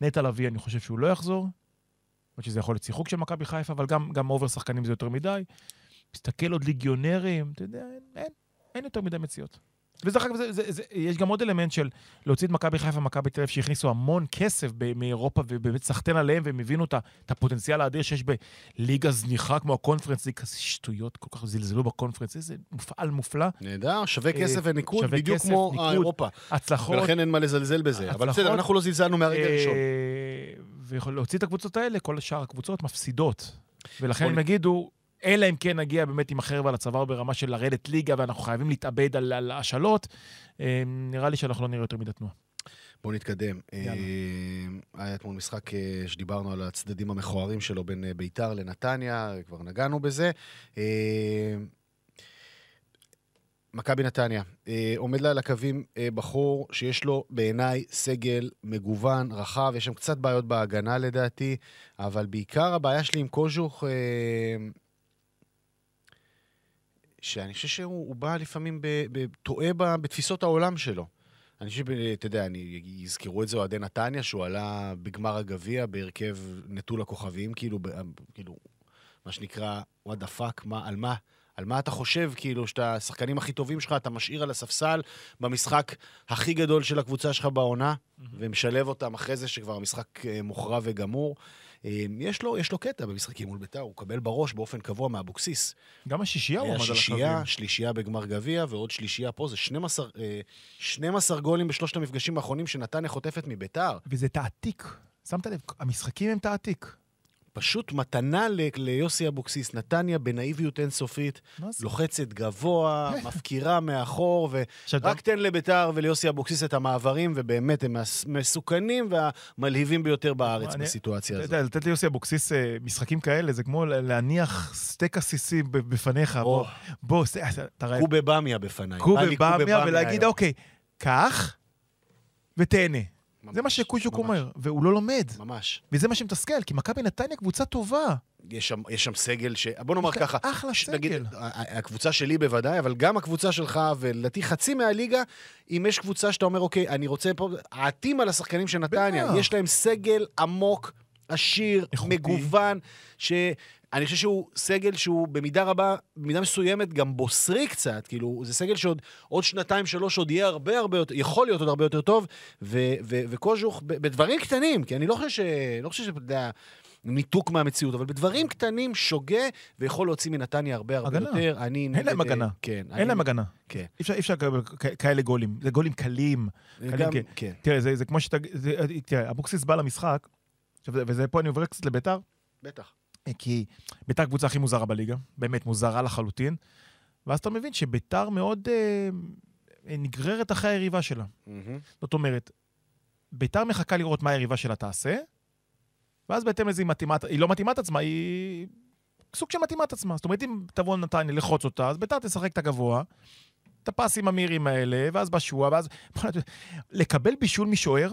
D: נטע לביא, אני חושב שהוא לא יחזור. למרות שזה יכול להיות שיחוק של מכבי חיפה, אבל גם, גם over שחקנים זה יותר מדי. מסתכל עוד ליגיונרים, אתה יודע, אין, אין, אין יותר מדי מציאות. ודרך אגב, זה, זה, זה, יש גם עוד אלמנט של להוציא את מכבי חיפה ומכבי תל אביב, שהכניסו המון כסף ב- מאירופה, ובאמת סחטיין עליהם, והם הבינו את את הפוטנציאל האדיר שיש בליגה זניחה כמו הקונפרנס, ליג כזה שטויות, כל כך זלזלו בקונפרנס, איזה מפעל מופלא.
C: נהדר, שווה
D: אה,
C: כסף וניקוד,
D: שווה
C: בדיוק
D: כסף,
C: כמו
D: ניקוד.
C: אירופה.
D: הצלחות.
C: ולכן אין מה לזלזל בזה. אבל. בסדר, אנחנו לא זלזלנו מהרגע הראשון.
D: אה, ויכול להוציא את הקבוצות האלה, כל שאר הקבוצות מפסידות. ולכן הם יגידו, אלא אם כן נגיע באמת עם החרב על הצוואר ברמה של לרדת ליגה, ואנחנו חייבים להתאבד על, על השאלות, אה, נראה לי שאנחנו לא נראה יותר מדי תנועה.
C: בואו נתקדם.
D: יאללה.
C: אה, היה אתמול משחק אה, שדיברנו על הצדדים המכוערים שלו בין אה, ביתר לנתניה, כבר נגענו בזה. אה, מכבי נתניה, אה, עומד לה על הקווים בחור שיש לו בעיניי סגל מגוון, רחב, יש שם קצת בעיות בהגנה לדעתי, אבל בעיקר הבעיה שלי עם קוז'וך, שאני חושב שהוא הוא בא לפעמים, טועה בתפיסות העולם שלו. אני חושב, אתה יודע, אני, יזכרו את זה אוהדי נתניה, שהוא עלה בגמר הגביע בהרכב נטול הכוכבים, כאילו, ב, כאילו, מה שנקרא, what the fuck, מה, על מה? על מה אתה חושב, כאילו, שאתה, השחקנים הכי טובים שלך, אתה משאיר על הספסל במשחק הכי גדול של הקבוצה שלך בעונה, ומשלב אותם אחרי זה שכבר המשחק אה, מוכרע וגמור. אה, יש לו, יש לו קטע במשחקים מול ביתר, הוא מקבל בראש באופן קבוע מאבוקסיס.
D: גם השישייה הוא
C: היה
D: עמד על הקווים.
C: שישייה, שלישייה בגמר גביע, ועוד שלישייה פה, זה 12, אה, 12 גולים בשלושת המפגשים האחרונים שנתניה חוטפת מביתר.
D: וזה תעתיק. שמת לב, המשחקים הם תעתיק.
C: פשוט מתנה ל- ליוסי אבוקסיס, נתניה בנאיביות אינסופית? לוחצת גבוה, מפקירה מאחור, ורק תן לביתר וליוסי אבוקסיס את המעברים, ובאמת הם המסוכנים והמלהיבים ביותר בארץ בסיטואציה
D: אתה
C: הזאת.
D: יודע, לתת ליוסי אבוקסיס אה, משחקים כאלה, זה כמו להניח סטייק עסיסי בפניך. בוא, אתה רואה,
C: קובה במיה בפניי.
D: קובה במיה, ולהגיד. אוקיי, קח ותהנה. זה מה
C: ממש, ממש,
D: אומר, והוא לא לומד.
C: ממש.
D: וזה מה שמתסכל, כי מכבי נתניה קבוצה טובה.
C: יש שם, יש שם סגל ש... בוא נאמר
D: לה
C: ככה.
D: אחלה
C: ש-
D: סגל.
C: נגיד, הקבוצה שלי בוודאי, אבל גם הקבוצה שלך, ולדעתי חצי מהליגה, אם יש קבוצה שאתה אומר, אוקיי, אני רוצה פה... העטים על השחקנים של נתניה. יש להם סגל עמוק, עשיר,
D: איכותי.
C: מגוון, שאני חושב שהוא סגל שהוא במידה רבה, במידה מסוימת גם בוסרי קצת, כאילו, זה סגל שעוד עוד שנתיים, שלוש עוד יהיה הרבה הרבה יותר, יכול להיות עוד הרבה יותר טוב, וקוז'וך, בדברים קטנים, כי אני לא חושב ש... לא חושב שאתה יודע... ניתוק מהמציאות, אבל בדברים קטנים שוגה ויכול להוציא מנתניה הרבה הרבה
D: הגנה.
C: יותר. אני
D: אין להם
C: נגד, אה,
D: הגנה.
C: כן. אני-
D: אין להם הגנה.
C: כן.
D: אי אפשר- לקבל כאלה גולים. זה גולים קלים.
C: גם,
D: כן.
C: כן.
D: תראה, זה זה כמו שאתה... זה- תראה, אבוקסיס בא למשחק, עכשיו, וזה פה אני עובר קצת לביתר,
C: בטח.
D: כי ביתר קבוצה הכי מוזרה בליגה, באמת מוזרה לחלוטין, ואז אתה מבין שביתר מאוד אה, נגררת אחרי היריבה שלה.
C: מהמם.
D: זאת אומרת, ביתר מחכה לראות מה היריבה שלה תעשה, ואז בהתאם לזה היא מתאימה, היא לא מתאימה את עצמה, היא סוג של מתאימה את עצמה. זאת אומרת, אם תבוא נתניה לחוץ אותה, אז ביתר תשחק את הגבוה, את הפסים המהירים האלה, ואז בשועה, ואז... לקבל בישול משוער,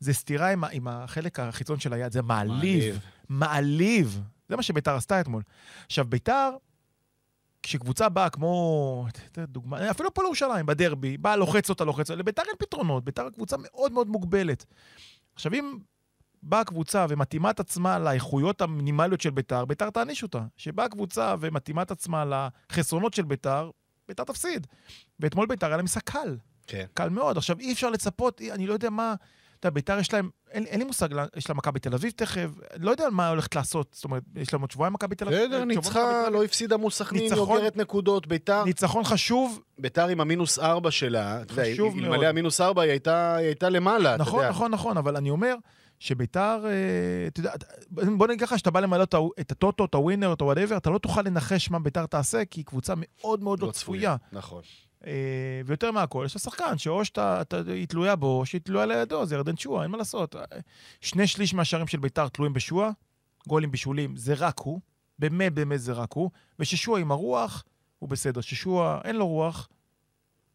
D: זה סתירה עם, עם החלק החיצון של היד, זה מעליב.
C: מעליב.
D: מעליב. זה מה שביתר עשתה אתמול. עכשיו, ביתר, כשקבוצה באה כמו, דוגמה, אפילו פה לירושלים, בדרבי, באה, לוחץ אותה, לוחץ אותה, לביתר אין פתרונות, ביתר קבוצה מאוד מאוד מוגבלת. עכשיו, אם באה קבוצה ומתאימה את עצמה לאיכויות המינימליות של ביתר, ביתר תעניש אותה. כשבאה קבוצה ומתאימה את עצמה לחסרונות של ביתר, ביתר תפסיד. ואתמול ביתר היה לה משחק קל,
C: כן.
D: קל מאוד. עכשיו, אי אפשר לצפות, אני לא יודע מה... אתה יודע, ביתר יש להם, אין, אין לי מושג, יש לה מכבי תל אביב תכף, לא יודע מה הולכת לעשות. זאת אומרת, יש להם עוד שבועיים מכבי תל אביב.
C: בסדר,
D: מכבי
C: ניצחה. לא הפסידה מול סכנין, יוגרת נקודות. ביתר,
D: ניצחון חשוב,
C: ביתר עם המינוס ארבע שלה, אתה
D: חשוב מאוד.
C: אלמלא המינוס ארבע היא הייתה היא הייתה למעלה, אתה
D: נכון,
C: יודע.
D: נכון, נכון, אבל אני אומר שביתר, אה, אתה יודע, בוא נגיד ככה, שאתה בא למלא את הטוטו, את הווינר, את הוואטאבר, אתה לא תוכל לנחש מה ביתר תעשה, כי היא קבוצה מאוד מאוד לא צפויה.
C: נכון.
D: אה, ויותר מהכל, יש לה שחקן שאו שאתה אתה- היא תלויה בו, או שהיא תלויה לידו, זה ירדן שועה, אין מה לעשות. אה, שני שליש מהשערים של ביתר תלויים בשועה, גולים בישולים, זה רק הוא, באמת באמת זה רק הוא, וששועה עם הרוח, הוא בסדר. ששועה אין לו רוח,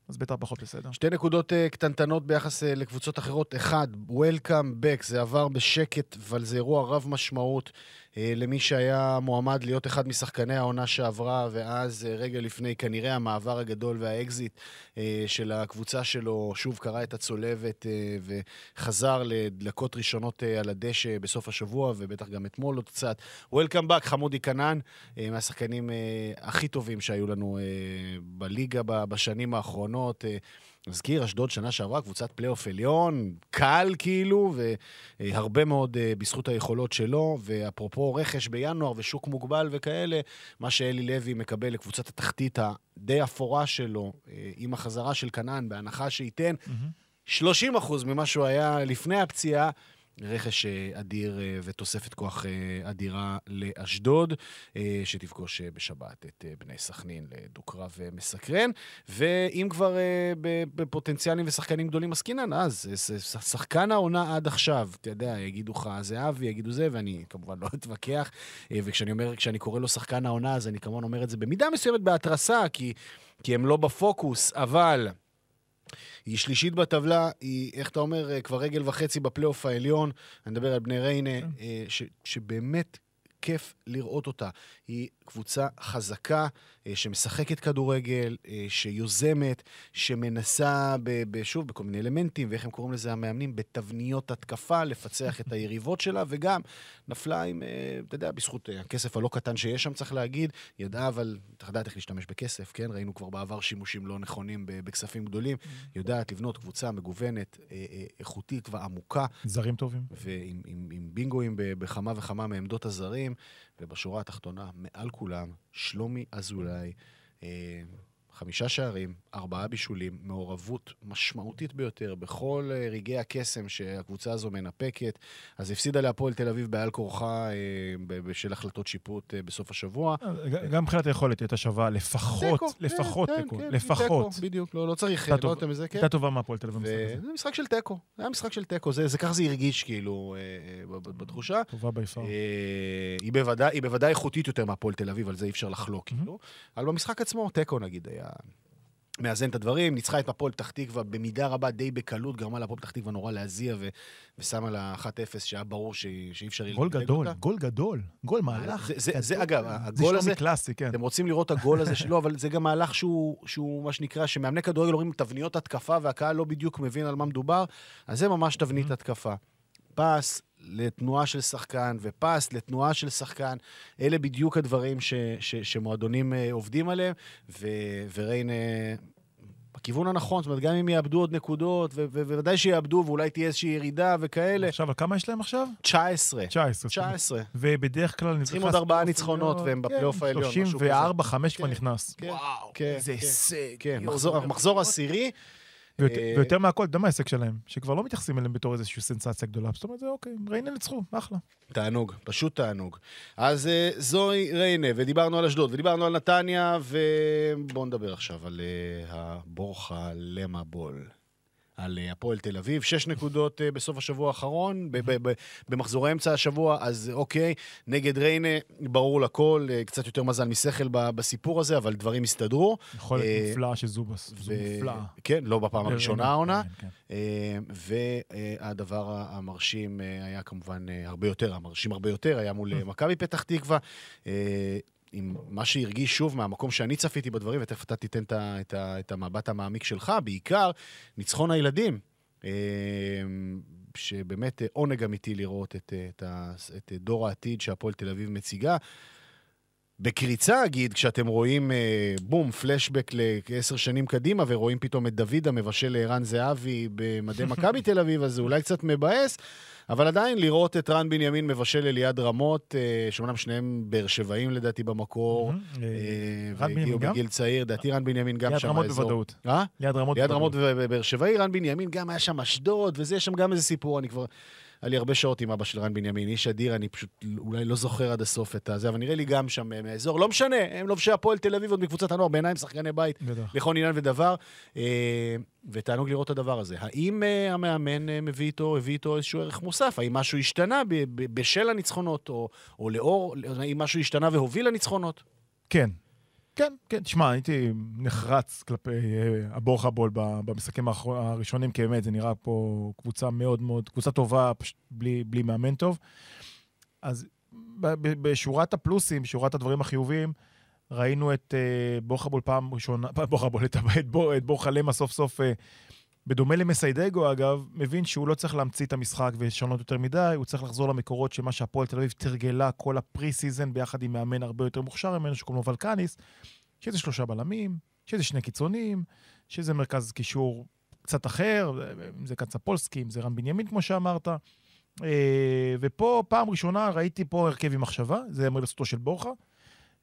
D: אז ביתר פחות בסדר.
C: שתי נקודות uh, קטנטנות ביחס uh, לקבוצות אחרות. אחד, Welcome back, זה עבר בשקט, אבל זה אירוע רב משמעות למי שהיה מועמד להיות אחד משחקני העונה שעברה, ואז אה, רגע לפני כנראה המעבר הגדול והאקזיט אה, של הקבוצה שלו, שוב קרע את הצולבת וחזר לדקות ראשונות על הדשא בסוף השבוע, ובטח גם אתמול עוד קצת. Welcome back, חמודי כנען, מהשחקנים הכי טובים שהיו לנו בליגה בשנים האחרונות. נזכיר, אשדוד שנה שעברה, קבוצת פלייאוף עליון, קל כאילו, והרבה מאוד אה, בזכות היכולות שלו. ואפרופו רכש בינואר ושוק מוגבל וכאלה, מה שאלי לוי מקבל לקבוצת התחתית הדי אפורה שלו, אה, עם החזרה של כנען, בהנחה שייתן 30 אחוז ממה שהוא היה לפני הפציעה. רכש אה, אדיר אה, ותוספת כוח אה, אדירה לאשדוד, שתפגוש בשבת את בני סכנין לדו-קרב מסקרן. ואם כבר בפוטנציאלים ושחקנים גדולים עסקינן, אז שחקן העונה עד עכשיו, אתה יודע, יגידו לך זהבי, יגידו זה, ואני כמובן לא אתווכח. וכשאני אומר, כשאני קורא לו שחקן העונה, אז אני כמובן אומר את זה במידה מסוימת בהתרסה, כי, כי הם לא בפוקוס, אבל... היא שלישית בטבלה, היא, איך אתה אומר, אה, כבר רגל וחצי בפלייאוף העליון. אני מדבר על בני ריינה,
D: כן.
C: אה, ש, שבאמת כיף לראות אותה. היא קבוצה חזקה, שמשחקת כדורגל, אה, שיוזמת, שמנסה, ב, ב, שוב, בכל מיני אלמנטים, ואיך הם קוראים לזה המאמנים, בתבניות התקפה, לפצח את היריבות שלה, וגם נפלה עם, אה, אתה יודע, בזכות אה, הכסף הלא קטן שיש שם, צריך להגיד, ידעה אבל, אתה יודעת איך להשתמש בכסף, כן? ראינו כבר בעבר שימושים לא נכונים בכספים גדולים. יודעת לבנות קבוצה מגוונת, אה, אה, איכותית ועמוקה,
D: זרים טובים.
C: ועם עם, עם בינגואים בכמה וכמה מעמדות הזרים, ובשורה התחתונה, מעל כולם, שלומי אזולאי, אה, חמישה שערים, ארבעה בישולים, מעורבות משמעותית ביותר בכל אה, רגעי הקסם שהקבוצה הזו מנפקת. אז הפסידה להפועל תל אביב בעל כורחה אה, בשל החלטות שיפוט אה, בסוף השבוע.
D: גם מבחינת היכולת הייתה שווה לפחות, לפחות
C: כן,
D: תיקו,
C: כן,
D: לפחות.
C: תיקו, בדיוק, לא, לא צריך, לא יותר מזה, כן.
D: הייתה טובה מהפועל תל אביב.
C: וזה משחק של תיקו, זה היה משחק של תיקו, זה, זה ככה זה הרגיש כאילו בתחושה.
D: טובה ביפר.
C: היא בוודאי, איכותית יותר מהפועל תל אביב, על זה אי אפשר לחלוק. כאילו. אבל במשחק עצמו, תיקו נגיד היה מאזן את הדברים, ניצחה את הפועל פתח תקווה במידה רבה, די בקלות, גרמה להפועל פתח תקווה נורא להזיע ו- ושמה לה 1-0, שהיה ברור שהיא- שאי אפשר...
D: גול גדול,
C: אותה.
D: גול גדול, גול מהלך.
C: זה- זה-
D: גדול.
C: זה, אגב,
D: זה
C: הגול הזה,
D: שלומי קלאסי, כן.
C: אתם רוצים לראות את הגול הזה שלו, אבל זה גם מהלך שהוא, שהוא מה שנקרא, שמאמני כדורגל אומרים תבניות התקפה, והקהל לא בדיוק מבין על מה מדובר, אז זה ממש תבנית התקפה. פס לתנועה של שחקן ופס לתנועה של שחקן, אלה בדיוק הדברים ש, ש, שמועדונים אה, עובדים עליהם, ו, וריין... אה, בכיוון הנכון, זאת אומרת, גם אם יאבדו עוד נקודות, ובוודאי שיאבדו, ואולי תהיה איזושהי ירידה וכאלה,
D: עכשיו, כמה יש להם עכשיו?
C: 19.
D: 19.
C: 19.
D: ובדרך כלל...
C: צריכים עוד ארבעה ניצחונות. והם בפלייאוף העליון, משהו כזה.
D: 34, 5 כבר
C: כן,
D: נכנס.
C: כן,
D: וואו,
C: כן,
D: איזה
C: כן.
D: הישג.
C: כן, מחזור עשירי,
D: ויותר-
C: אה,
D: ויותר מהכל, אתה יודע מה ההישג שלהם? שכבר לא מתייחסים אליהם בתור איזושהי סנסציה גדולה. זאת אומרת, זה אוקיי, ריינה ניצחו, אחלה.
C: תענוג, פשוט תענוג. אז אה, זוהי ריינה, ודיברנו על אשדוד, ודיברנו על נתניה, ובואו נדבר עכשיו על אה, הבורחה למה בול. על אה, הפועל תל אביב, שש נקודות אה, בסוף השבוע האחרון, במחזורי אמצע השבוע, אז אוקיי, נגד ריינה, ברור לכל, אה, קצת יותר מזל משכל בסיפור הזה, אבל דברים הסתדרו.
D: יכולת
C: אה,
D: מופלאה של זובס. זו מופלאה.
C: כן, לא בפעם הראשונה
D: ריינה,
C: העונה.
D: כן, כן.
C: והדבר המרשים היה כמובן הרבה יותר, המרשים הרבה יותר, היה מול מכבי פתח תקווה. עם מה שהרגיש שוב מהמקום שאני צפיתי בדברים, ותכף אתה תיתן את, את, את המבט המעמיק שלך, בעיקר ניצחון הילדים. אה, שבאמת עונג אמיתי לראות את, את, את דור העתיד שהפועל תל אביב מציגה. בקריצה, אגיד, כשאתם רואים, אה, בום, פלשבק לעשר שנים קדימה, ורואים פתאום את דוד המבשל לערן זהבי במדי מכבי תל אביב, אז זה אולי קצת מבאס, אבל עדיין לראות את רן בנימין מבשל אליעד רמות, אה, שאומנם שניהם באר שבעים לדעתי במקור. אה,
D: בנימין
C: והגיעו? בגיל צעיר, לדעתי רן בנימין גם
D: ליד
C: שם
D: רמות
C: באזור.
D: בוודאות.
C: אה?
D: ליד רמות
C: ליד
D: בוודאות.
C: רמות ובאר שבעי, רן בנימין גם היה שם אשדוד, וזה, יש שם גם איזה סיפור, אני כבר... היה לי הרבה שעות עם אבא של רן בנימין, איש אדיר, אני פשוט אולי לא זוכר עד הסוף את הזה, אבל נראה לי גם שם אה, מהאזור. לא משנה, הם לובשי הפועל תל אביב עוד מקבוצת הנוער, בעיניי הם שחקני בית
D: בטח.
C: לכל עניין ודבר, אה, ותענוג לראות את הדבר הזה. האם אה, המאמן מביא איתו, הביא איתו איזשהו ערך מוסף? האם משהו השתנה בשל הניצחונות, או, או לאור, האם משהו השתנה והוביל לניצחונות?
D: כן. כן, כן. תשמע, הייתי נחרץ כלפי אה, הבורחה בול במשחקים הראשונים, כי באמת זה נראה פה קבוצה מאוד מאוד, קבוצה טובה, פשוט בלי, בלי מאמן טוב. אז בשורת הפלוסים, בשורת הדברים החיוביים, ראינו את אה, בורחה בול פעם ראשונה, בורחה בול, את, את, את בורחה למה סוף סוף, אה, בדומה למסיי דגו אגב, מבין שהוא לא צריך להמציא את המשחק ולשנות יותר מדי, הוא צריך לחזור למקורות של מה שהפועל תל אביב תרגלה כל ה pre season ביחד עם מאמן הרבה יותר מוכשר ממנו שקוראים לו ולקניס, שזה שלושה בלמים, שזה שני קיצונים, שזה מרכז קישור קצת אחר, אם זה קצפולסקי, אם זה רן בנימין כמו שאמרת. אה, ופה פעם ראשונה ראיתי פה הרכב עם מחשבה, זה אמור לזכותו של בורחה.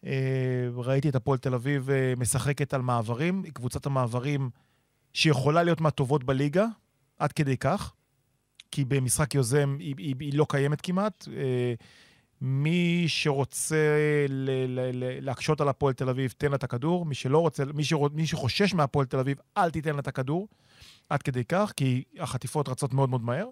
D: אה, ראיתי את הפועל תל אביב אה, משחקת על מעברים, קבוצת המעברים שיכולה להיות מהטובות בליגה, עד כדי כך, כי במשחק יוזם היא, היא, היא לא קיימת כמעט. אה, מי שרוצה ל- ל- ל- להקשות על הפועל תל אביב, תן לה את הכדור. מי שלא רוצה, מי, שרוצ, מי שחושש מהפועל תל אביב, אל תיתן לה את הכדור. עד כדי כך, כי החטיפות רצות מאוד מאוד מהר.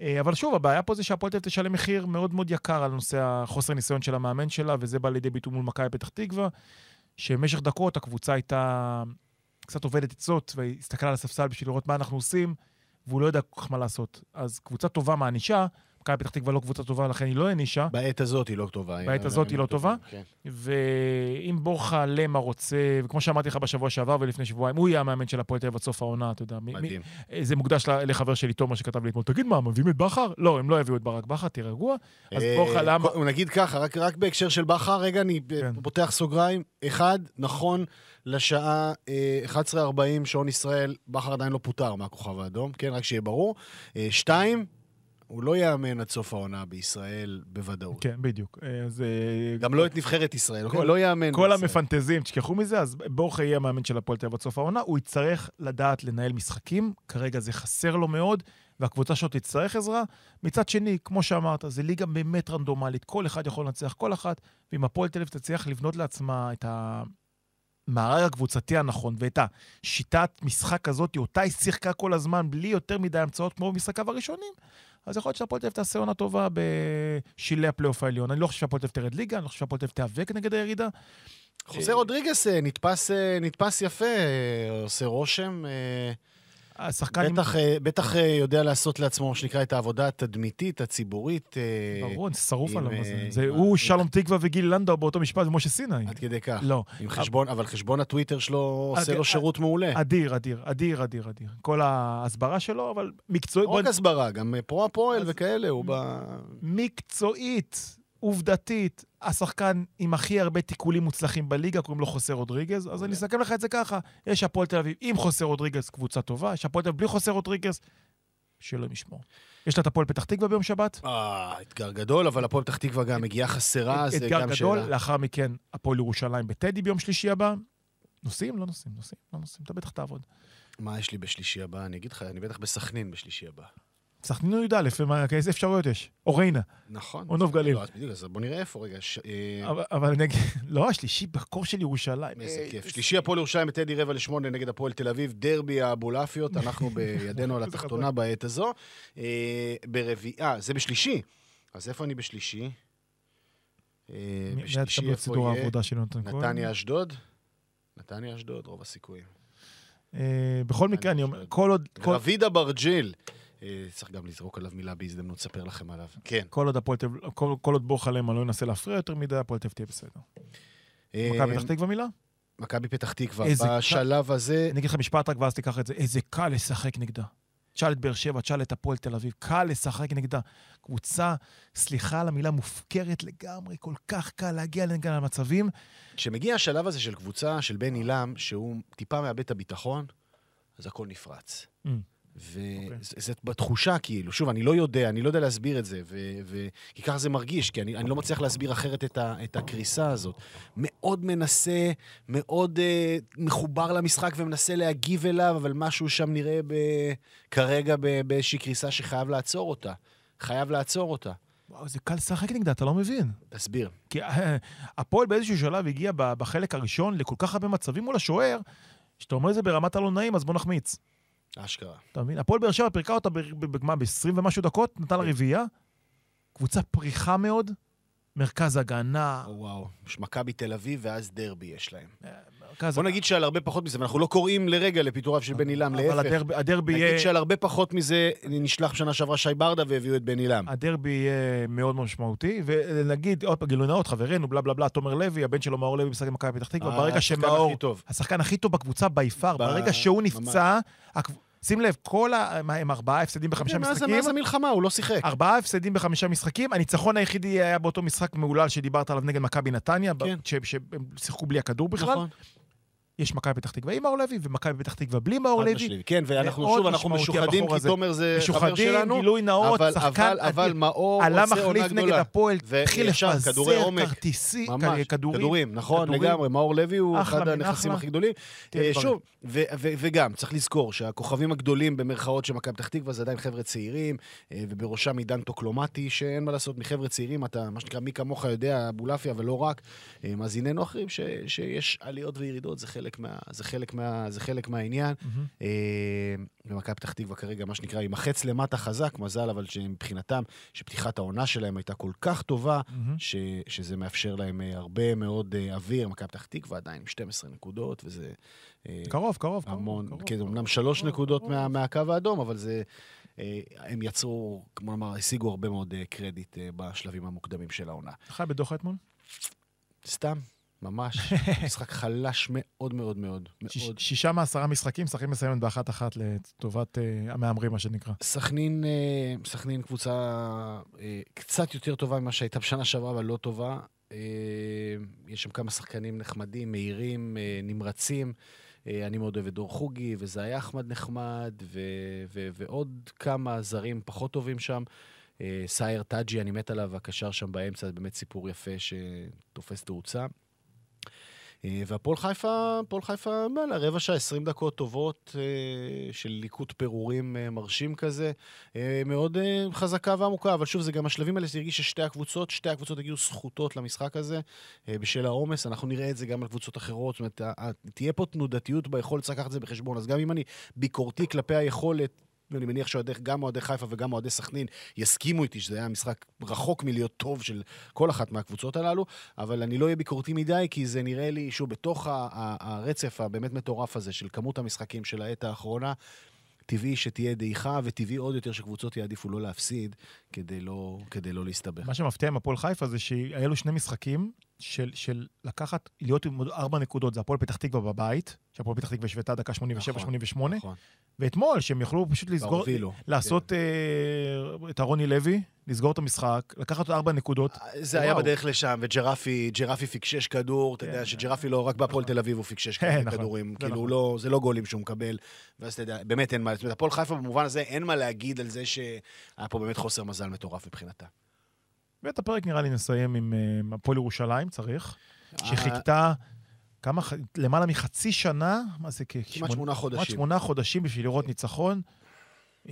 D: אה, אבל שוב, הבעיה פה זה שהפועל תל אביב תשלם מחיר מאוד מאוד יקר על נושא החוסר ניסיון של המאמן שלה, וזה בא לידי ביטוי מול מכבי פתח תקווה, שבמשך דקות הקבוצה הייתה קצת עובדת עצות, והסתכלה על הספסל בשביל לראות מה אנחנו עושים, והוא לא יודע כל כך מה לעשות. אז קבוצה טובה מענישה, מכבי פתח תקווה לא קבוצה טובה, לכן היא לא הענישה.
C: בעת הזאת היא לא טובה.
D: בעת הזאת היא לא טובה?
C: כן.
D: ואם בורחה למה רוצה, וכמו שאמרתי לך בשבוע שעבר ולפני שבועיים, הוא יהיה המאמן של הפועל תל אביב עד סוף העונה, אתה יודע.
C: מדהים.
D: זה מוקדש לחבר שלי, תומר, שכתב לי אתמול, תגיד מה, מביאים את בכר? לא, הם לא יביאו את ברק בכר, תהיה רגוע. אז
C: אה,
D: בורחה למה...
C: נגיד ככה, רק, רק בהקשר של בכר, רגע, אני אה,
D: כן.
C: פותח סוגריים. אחד, נכון לשעה אה, 11:40, שעון ישראל, בכר עדיין לא פוטר מהכוכב האדום, כן, רק שיהיה ברור. אה, שתיים, הוא לא יאמן עד סוף העונה בישראל בוודאות.
D: כן, בדיוק. אה, אז... אה,
C: גם לא את נבחרת ישראל,
D: כל-?
C: לא יאמן
D: כל
C: בישראל.
D: המפנטזים, תשכחו מזה, אז בורחה יהיה המאמן של הפועל תל אביב עד סוף העונה, הוא יצטרך לדעת לנהל משחקים, כרגע זה חסר לו מאוד, והקבוצה שלו תצטרך עזרה. מצד שני, כמו שאמרת, זו ליגה באמת רנדומלית, כל אחד יכול לנצח כל אחת, ואם הפועל תל אביב תצליח לבנות לעצמה את המארג הקבוצתי הנכון ואת השיטת משחק הזאת, אותה היא שיחקה כל הזמן, בלי יותר מדי המצאות כמו במשחקיו הראשונים, אז יכול להיות שהפועל תל אביב תעשה עונה טובה בשלהי הפלייאוף העליון. אני לא חושב שהפועל תל אביב תרד ליגה, אני לא חושב שהפועל תל אביב תיאבק נגד הירידה.
C: חוזר רודריגס אה, נתפס, אה, נתפס יפה, אה, עושה רושם.
D: השחקן עם...
C: בטח, אה, בטח אה, יודע לעשות לעצמו, מה שנקרא, את העבודה התדמיתית, הציבורית. אה,
D: ברור, אני שרוף עליו. זה. זה
C: עם-
D: הוא, שלום תקווה וגיל לנדאו באותו משפט ומשה סיני.
C: עד כדי כך.
D: לא.
C: עם חשבון, אבל חשבון הטוויטר שלו עושה לו שירות מעולה.
D: אדיר, אדיר, אדיר, אדיר, אדיר. כל ההסברה שלו, אבל מקצועית,
C: לא רק
D: בוא-
C: הסברה, גם אה, פרו הפועל
D: אז-
C: וכאלה, הוא ב...
D: מקצועית, עובדתית, השחקן עם הכי הרבה תיקולים מוצלחים בליגה, קוראים לו חוסה רודריגז, אז אני אסכם לך את זה ככה, יש הפועל תל אביב עם חוסה רודריגז, קבוצה טובה, יש הפועל תל אביב בלי חוסה רודריגז, שאלוהים ישמור. יש לה את הפועל פתח תקווה ביום שבת,
C: אה, אתגר גדול, אבל הפועל פתח תקווה גם מגיעה חסרה, זה
D: אתגר
C: גם
D: גדול,
C: שאלה.
D: לאחר מכן הפועל ירושלים בטדי ביום שלישי הבא. נוסעים? לא נוסעים, נוסעים, לא נוסעים, אתה בטח תעבוד.
C: מה יש לי בשלישי הבא? אני אגיד לך, אני בטח בסכנין בשלישי הבא.
D: סכנין או י"א, איזה אפשרויות יש? או ריינה,
C: נכון.
D: או נוף גליל.
C: לא, אז בדיוק, אז בוא נראה איפה רגע. ש- אה,
D: אבל- אבל אני אגיד, לא, השלישי בקור של ירושלים.
C: איזה
D: אה,
C: כיף. שלישי הפועל ירושלים בטדי רבע לשמונה נגד הפועל תל אביב, דרבי האבולאפיות, אנחנו בידינו על התחתונה בעת הזו. אה, ברביעי, זה בשלישי. אז איפה אני בשלישי? בשלישי איפה יהיה? נתניה אשדוד? נתניה אשדוד, רוב הסיכויים.
D: בכל מקרה, אני אומר, כל עוד...
C: רביד אברג'יל. צריך גם לזרוק עליו מילה בהזדמנות, לספר לכם עליו. כן.
D: כל עוד הפועל תל אביב, כל- כל עוד בורחה למה לא ינסה להפריע יותר מדי, הפועל תל אביב תהיה בסדר.
C: אה,
D: מכבי פתח תקווה מילה?
C: מכבי פתח תקווה. בשלב הזה,
D: אני אגיד לך משפט רק ואז תיקח את זה. איזה קל לשחק נגדה. תשאל את באר שבע, תשאל את הפועל תל אביב. קל לשחק נגדה. קבוצה, סליחה על המילה, מופקרת לגמרי, כל כך קל להגיע נגד המצבים.
C: כשמגיע השלב הזה של קבוצה של בן עילם, שהוא טיפה מאבד את הביטחון, אז הכל נפרץ.
D: Mm.
C: וזה בתחושה, כאילו, שוב, אני לא יודע, אני לא יודע להסביר את זה, ו- ו- כי ככה זה מרגיש, כי אני, אני לא מצליח להסביר אחרת את, ה- את הקריסה הזאת. מאוד מנסה, מאוד uh, מחובר למשחק ומנסה להגיב אליו, אבל משהו שם נראה ב- כרגע ב- באיזושהי קריסה שחייב לעצור אותה. חייב לעצור אותה.
D: וואו, זה קל לשחק נגדה, אתה לא מבין.
C: תסביר.
D: כי אה, הפועל באיזשהו שלב הגיע בחלק הראשון לכל כך הרבה מצבים מול השוער, שאתה אומר את זה ברמת הלא נעים, אז בוא נחמיץ.
C: אשכרה.
D: אתה מבין? הפועל באר שבע פירקה אותה מה, ב-20 ומשהו דקות, נתן לה רביעייה. קבוצה פריחה מאוד, מרכז הגנה.
C: וואו. יש מכבי תל אביב ואז דרבי יש להם.
D: מרכז
C: בוא נגיד שעל הרבה פחות מזה, ואנחנו לא קוראים לרגע לפיטוריו של בן עילם,
D: אבל
C: להפך.
D: הדרבי, הדרבי
C: נגיד
D: יהיה...
C: שעל הרבה פחות מזה נשלח בשנה שעברה שי ברדה והביאו את בן עילם.
D: הדרבי יהיה מאוד משמעותי, ונגיד, עוד פעם, גילוי נאות, חברנו, בלה בלה בלה, תומר לוי, הבן שלו מאור לוי משחק במכבי פתח תקווה, ברגע
C: השחקן
D: שמאור,
C: הכי טוב.
D: השחקן הכי טוב בקבוצה בי פאר, ברגע שהוא. נפצע, שים לב, כל ה... מה, הם ארבעה הפסדים בחמישה
C: כן,
D: משחקים?
C: מאז המלחמה, הוא לא שיחק.
D: ארבעה הפסדים בחמישה משחקים, הניצחון היחידי היה באותו משחק מהולל שדיברת עליו נגד מכבי נתניה,
C: כן.
D: שהם שיחקו בלי הכדור בכלל.
C: נכון.
D: יש מכבי פתח תקווה עם מאור לוי, ומכבי פתח תקווה בלי מאור לוי.
C: כן, ואנחנו שוב, אנחנו משוחדים, כי. תומר זה חבר
D: משוחדים,
C: שלנו.
D: גילוי נאות,
C: אבל-
D: שחקן
C: אבל- אבל. מאור
D: עלה
C: עושה עונה
D: מחליף נגד
C: גדולה.
D: הפועל, התחיל לפזר. כרטיסי, כדורים.
C: כדורים, נכון. לגמרי. מאור לוי הוא אחד הנכסים. הכי גדולים. אה. שוב, ו- ו- וגם, צריך לזכור שהכוכבים הגדולים במרכאות של מכבי פתח תקווה זה עדיין חבר'ה צעירים, אה, ובראשם עידן טוקלומטי, שאין מה לעשות, מחבר'ה צעירים, אתה, מה שנקרא, מי כמוך יודע, אבולעפיה, ולא רק, אה, מאזיננו אחרים, שיש עליות וירידות, זה חלק מה- זה חלק מה- זה חלק מהעניין.
D: מהמם.
C: אה, ומכבי פתח תקווה כרגע, מה שנקרא, עם החץ למטה חזק, מזל, אבל שמבחינתם, שפתיחת העונה שלהם הייתה כל כך טובה,
D: מהמם.
C: ש, שזה מאפשר להם אה, הרבה מאוד אה, אוויר. מכבי פתח תקווה עדיין עם 12 נקודות, וזה אה,
D: קרוב, קרוב.
C: המון,
D: קרוב,
C: כן, אמנם שלוש נקודות
D: קרוב.
C: מה, מהקו האדום, אבל זה... אה, הם יצרו, כמו לומר, השיגו הרבה מאוד אה, קרדיט אה, בשלבים המוקדמים של העונה.
D: חי בדוחה אתמול?
C: סתם, ממש, משחק חלש מאוד מאוד מאוד.
D: שיש-
C: מאוד.
D: שישה מעשרה משחקים, משחקים מסיימת באחת-אחת לטובת אה, המהמרים, מה שנקרא.
C: סכנין, אה, סכנין קבוצה אה, קצת יותר טובה ממה שהייתה בשנה שעברה, אבל לא טובה. יש שם כמה שחקנים נחמדים, מהירים, נמרצים. אני מאוד אוהב את דור חוגי, וזאי אחמד נחמד, ו- ו- ועוד כמה זרים פחות טובים שם. סייר טאג'י, אני מת עליו, הקשר שם באמצע, זה באמת סיפור יפה שתופס תאוצה. אה, והפועל חיפה, הפועל חיפה, וואלה, רבע שעה, 20 דקות טובות אה, של ליקוט פירורים אה, מרשים כזה. מאוד חזקה ועמוקה, אבל שוב, זה גם השלבים האלה, זה הרגיש ששתי הקבוצות, שתי הקבוצות הגיעו זכותות למשחק הזה בשל העומס. אנחנו נראה את זה גם על קבוצות אחרות. זאת אומרת, תהיה פה תנודתיות ביכולת לקחת את זה בחשבון. אז גם אם אני ביקורתי כלפי היכולת, ואני מניח שגם אוהדי חיפה וגם אוהדי סכנין יסכימו איתי שזה היה משחק רחוק מלהיות טוב של כל אחת מהקבוצות הללו, אבל אני לא אהיה ביקורתי מדי, כי זה נראה לי, שוב, בתוך הרצף הבאמת מטורף הזה של כמות המשחקים של העת האחרונה, טבעי שתהיה דעיכה, וטבעי עוד יותר שקבוצות יעדיפו לא להפסיד, כדי לא, כדי לא להסתבך.
D: מה שמפתיע עם הפועל חיפה זה שהיה לו שני משחקים של, של לקחת, להיות עם ארבע נקודות, זה הפועל פתח תקווה בבית, שהפועל פתח תקווה השוותה דקה 87-88,
C: נכון.
D: ואתמול, שהם יכלו פשוט לסגור,
C: הובילו.
D: לעשות אה, את הרוני לוי, לסגור את המשחק, לקחת ארבע נקודות.
C: זה היה
D: וואו.
C: בדרך לשם, וג'רפי ג'רפי פיקשש כדור, אתה
D: כן.
C: יודע שג'רפי לא, רק בהפועל תל אביב הוא פיקשש
D: כן, נכון,
C: כדורים,
D: זה
C: כאילו
D: נכון.
C: לא, זה לא גולים שהוא מקבל, ואז אתה יודע, באמת אין מה, זאת אומרת, הפועל חיפה במובן הזה אין מה להגיד על זה שהיה פה באמת חוסר מזל מטורף מבחינתה.
D: ואת הפרק נראה לי נסיים עם אה, הפועל ירושלים, צריך,
C: אה,
D: שחיכתה כמה, למעלה מחצי שנה, מה זה,
C: כמעט
D: שמונה-
C: שמונה
D: כמעט
C: חודשים.
D: שמונה חודשים בשביל לראות ניצחון.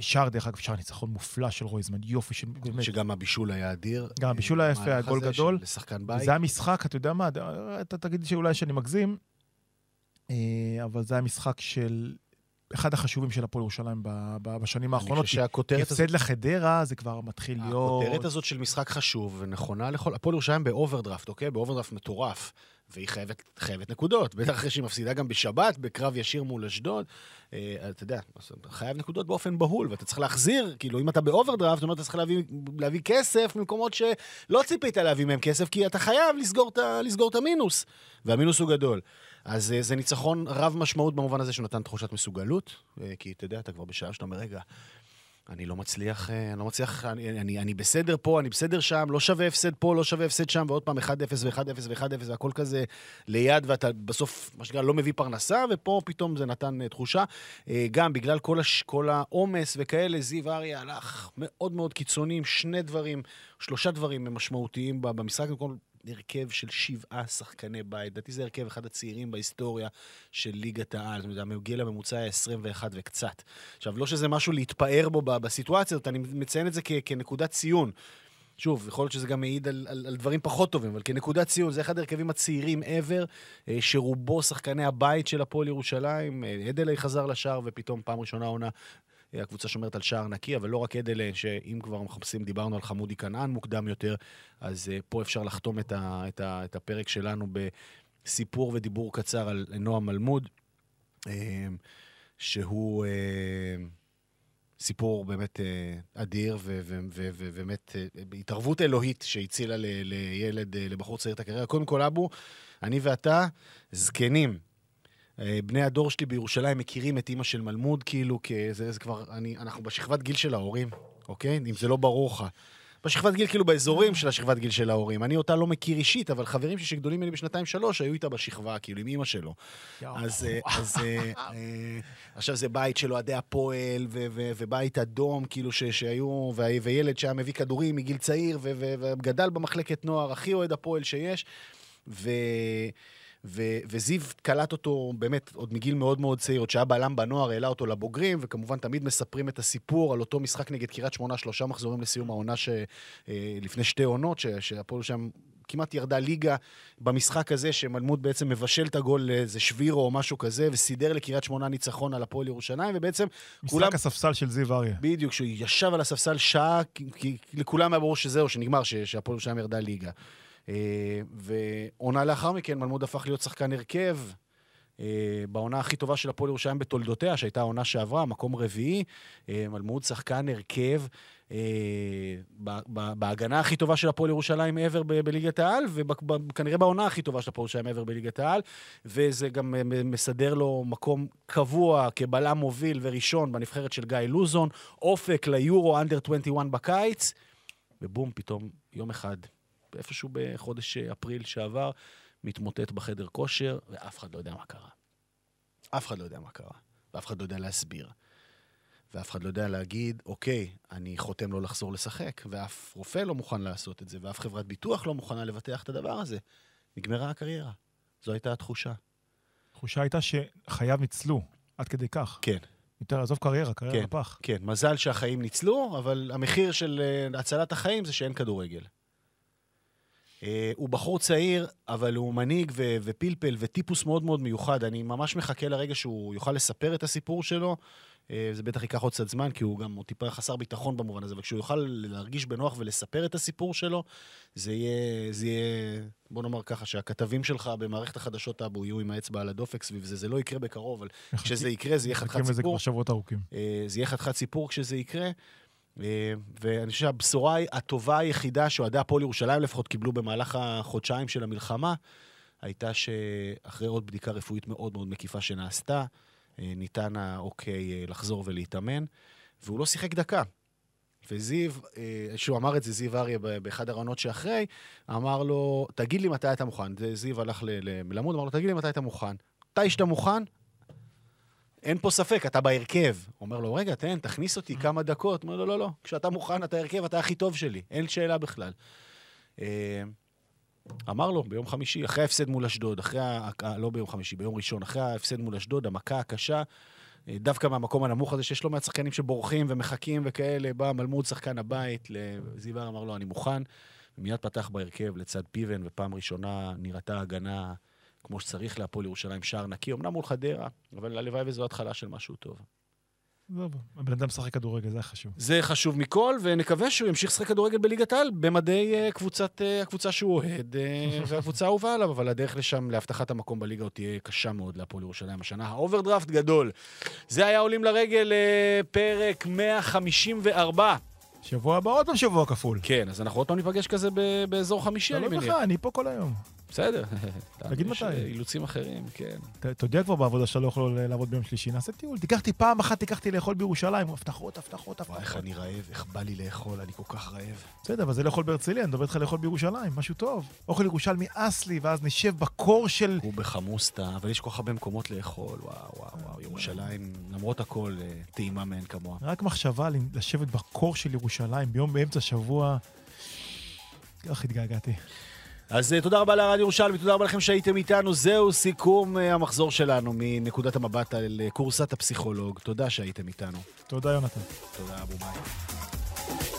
D: שער, דרך אגב, שער ניצחון מופלא של רויזמן, יופי של... באמת.
C: שגם הבישול היה אדיר.
D: גם הבישול היה יפה, הגול
C: הזה
D: גדול.
C: לשחקן בית.
D: זה היה משחק, אתה יודע מה, אתה תגיד שאולי שאני מגזים, אה, אבל זה היה משחק של... אחד החשובים של הפועל ירושלים בשנים
C: אני
D: האחרונות.
C: חושב
D: כי
C: שהכותרת הזאת...
D: הפסד לחדרה, זה כבר מתחיל להיות...
C: הכותרת הזאת של משחק חשוב ונכונה לכל... הפועל ירושלים באוברדרפט, אוקיי? באוברדרפט מטורף. והיא חייבת, חייבת נקודות. בטח אחרי שהיא מפסידה גם בשבת, בקרב ישיר מול אשדוד. אה, אתה יודע, אתה חייב נקודות באופן בהול, ואתה צריך להחזיר, כאילו, אם אתה באוברדרפט, זאת אומרת, אתה צריך להביא, להביא כסף ממקומות שלא ציפית להביא מהם כסף, כי אתה חייב לסגור את המינוס, והמינוס הוא גדול. אז אה, זה ניצחון רב משמעות במובן הזה שנתן תחושת מסוגלות, אה, כי אתה יודע, אתה כבר בשעה שאתה אומר, רגע, אני לא מצליח, אה, אני לא מצליח, אני, אני, אני בסדר פה, אני בסדר שם, לא שווה הפסד פה, לא שווה הפסד שם, ועוד פעם 1-0 ו-1-0 ו-1-0, והכל כזה ליד, ואתה בסוף, מה שנקרא, לא מביא פרנסה, ופה פתאום זה נתן תחושה. גם בגלל כל, הש, כל העומס וכאלה, זיו אריה הלך מאוד מאוד קיצוני עם שני דברים, שלושה דברים משמעותיים במשחק. כל, הרכב של שבעה שחקני בית. לדעתי זה הרכב אחד הצעירים בהיסטוריה של ליגת העל. זאת אומרת, הגיל הממוצע היה 21 וקצת. עכשיו, לא שזה משהו להתפאר בו בסיטואציה הזאת, אני מציין את זה כ- כנקודת ציון. שוב, יכול להיות שזה גם מעיד על, על, על דברים פחות טובים, אבל כנקודת ציון, זה אחד ההרכבים הצעירים ever, אה, שרובו שחקני הבית של הפועל ירושלים. אה, אדלי חזר לשער, ופתאום פעם ראשונה עונה, הקבוצה שומרת על שער נקי, אבל לא רק אדלי, שאם כבר מחפשים, דיברנו על חמודי כנען מוקדם יותר, אז אה, פה אפשר לחתום את, ה, את, ה, את הפרק שלנו בסיפור ודיבור קצר על נועם מלמוד, אה, שהוא... אה, סיפור באמת אה, אדיר, ובאמת אה, התערבות אלוהית שהצילה לילד, אה, לבחור צעיר את הקריירה. קודם כל, אבו, אני ואתה זקנים. אה, בני הדור שלי בירושלים מכירים את אימא של מלמוד, כאילו, כזה, זה כבר, אני, אנחנו בשכבת גיל של ההורים, אוקיי? אם זה לא ברור לך. בשכבת גיל, כאילו באזורים של השכבת גיל של ההורים. אני אותה לא מכיר אישית, אבל חברים שלי שגדולים ממני בשנתיים-שלוש היו איתה בשכבה, כאילו, עם אימא שלו. אז, אה, אז אה, עכשיו זה בית של אוהדי הפועל, ובית אדום, כאילו ש- שהיו, וילד שהיה מביא כדורים מגיל צעיר, ו- ו- וגדל במחלקת נוער, הכי אוהד הפועל שיש. ו... ו- וזיו קלט אותו באמת עוד מגיל מאוד מאוד צעיר, עוד שהיה בלם בנוער, העלה אותו לבוגרים, וכמובן תמיד מספרים את הסיפור על אותו משחק נגד קריית שמונה, שלושה מחזורים לסיום העונה ש- אה, לפני שתי עונות, שהפועל שם כמעט ירדה ליגה במשחק הזה, שמלמוד בעצם מבשל את הגול לאיזה שבירו או משהו כזה, וסידר לקריית שמונה ניצחון על הפועל ירושלים, ובעצם כולם...
D: משחק הספסל של זיו אריה.
C: בדיוק, שהוא ישב על הספסל שעה, כי, כי לכולם היה ברור שזהו, שנגמר, שהפועל ירושלים ירדה ליגה. אה, ועונה לאחר מכן, מלמוד הפך להיות שחקן הרכב, אה, בעונה הכי טובה של הפועל ירושלים בתולדותיה, שהייתה העונה שעברה, מקום רביעי, אה, מלמוד שחקן הרכב. ב- בהגנה הכי טובה של הפועל ירושלים ever בליגת העל, וכנראה בעונה הכי טובה של הפועל ירושלים ever בליגת העל, וזה גם מ- מסדר לו מקום קבוע כבלם מוביל וראשון בנבחרת של גיא לוזון, אופק ליורו אנדר 21 בקיץ, ובום, פתאום יום אחד, איפשהו בחודש אה, אפריל שעבר, מתמוטט בחדר כושר, ואף אחד לא יודע מה קרה. אף אחד לא יודע מה קרה, ואף אחד לא יודע להסביר. ואף אחד לא יודע להגיד, אוקיי, אני חותם לא לחזור לשחק, ואף רופא לא מוכן לעשות את זה, ואף חברת ביטוח לא מוכנה לבטח את הדבר הזה. נגמרה הקריירה. זו הייתה התחושה.
D: התחושה הייתה שחייו ניצלו, עד כדי כך.
C: כן,
D: יותר, עזוב קריירה, קריירה
C: כן.
D: לפח.
C: כן. מזל שהחיים ניצלו, אבל המחיר של אה, הצלת החיים זה שאין כדורגל. אה, הוא בחור צעיר, אבל הוא מנהיג ו- ופלפל וטיפוס מאוד מאוד מיוחד. אני ממש מחכה לרגע שהוא יוכל לספר את הסיפור שלו. אה, זה בטח ייקח עוד קצת זמן, כי הוא גם הוא טיפה חסר ביטחון במובן הזה, וכשהוא יוכל להרגיש בנוח ולספר את הסיפור שלו, זה יהיה, זה יהיה, בוא נאמר ככה, שהכתבים שלך במערכת החדשות טאבו יהיו עם האצבע על הדופק סביב זה. זה לא יקרה בקרוב, אבל כשזה יקרה, זה יהיה חתיכת סיפור. אה, זה יהיה חתיכת סיפור כשזה יקרה. אה, ואני חושב שהבשורה הטובה היחידה שאוהדי הפועל ירושלים לפחות קיבלו במהלך החודשיים של המלחמה, הייתה שאחרי עוד בדיקה רפואית מאוד מאוד מקיפה שנעשתה, אה, ניתן האוקיי אה, לחזור ולהתאמן, והוא לא שיחק דקה. וזיו, שהוא אמר את זה, זיו אריה, באחד הרעיונות שאחרי, אמר לו, תגיד לי מתי אתה מוכן. זיו הלך ל- למלמוד, אמר לו, תגיד לי מתי אתה מוכן. מתי שאתה מוכן, אין פה ספק, אתה בהרכב. אומר לו, רגע, תן, תכניס אותי כמה דקות. אומר לו, לא, לא, כשאתה מוכן, אתה הרכב, אתה הכי טוב שלי. אין שאלה בכלל. אה, אמר לו, ביום חמישי, אחרי ההפסד מול אשדוד, אחרי, ה... לא ביום חמישי, ביום ראשון, אחרי ההפסד מול אשדוד, המכה הקשה, אה, דווקא מהמקום הנמוך הזה, שיש לא מעט שחקנים שבורחים ומחכים וכאלה, בא מלמוד שחקן הבית, זיו הר אמר לו, אני מוכן. ומיד פתח בהרכב לצד פיבן, ופעם ראשונה נראתה הגנה כמו שצריך להפועל ירושלים, שער נקי, אמנם מול חדרה, אבל הלוואי וזו התחלה של משהו טוב.
D: עזוב, הבן אדם משחק כדורגל, זה חשוב.
C: זה חשוב מכל, ונקווה שהוא ימשיך לשחק כדורגל בליגת העל במדי אה, קבוצת, אה, הקבוצה שהוא אוהד, אה, והקבוצה האהובה עליו, אבל הדרך לשם, להבטחת המקום בליגה, עוד תהיה קשה מאוד להפועל ירושלים השנה. האוברדרפט גדול. זה היה עולים לרגל אה, פרק 154.
D: שבוע הבא עוד פעם שבוע כפול.
C: כן, אז אנחנו עוד פעם ניפגש כזה באזור חמישי, אני
D: לך,
C: מניח.
D: אני פה כל היום.
C: בסדר.
D: תגיד
C: יש,
D: מתי.
C: אה, אילוצים אחרים, כן.
D: יודע כבר בעבודה שאתה לא יכול לעבוד ביום שלישי, נעשה טיול. תיקח אותי פעם אחת, תיקח אותי לאכול בירושלים. הבטחות, הבטחות,
C: וואי, איך
D: הבטחות.
C: אני רעב, איך בא לי לאכול, אני כל כך רעב.
D: בסדר, אבל זה לאכול בהרצליה, אני מדבר איתך לאכול בירושלים, משהו טוב. אוכל ירושלמי אס לי, ואז נשב בקור של...
C: הוא בחמוסטה, אבל יש כל כך הרבה מקומות לאכול, וואו, וואו, וואו, ירושלים, למרות הכל, אה, טעימה מאין כמוה.
D: רק מחשבה לשבת בקור של ירושלים ביום באמצע שבוע. איך התגעגעתי.
C: אז אה, תודה רבה לרדיו ירושלמי, תודה רבה לכם שהייתם איתנו. זהו סיכום אה, המחזור שלנו מנקודת המבט על אה, כורסת הפסיכולוג. תודה שהייתם איתנו.
D: תודה, יונתן.
C: תודה, אבו מאי.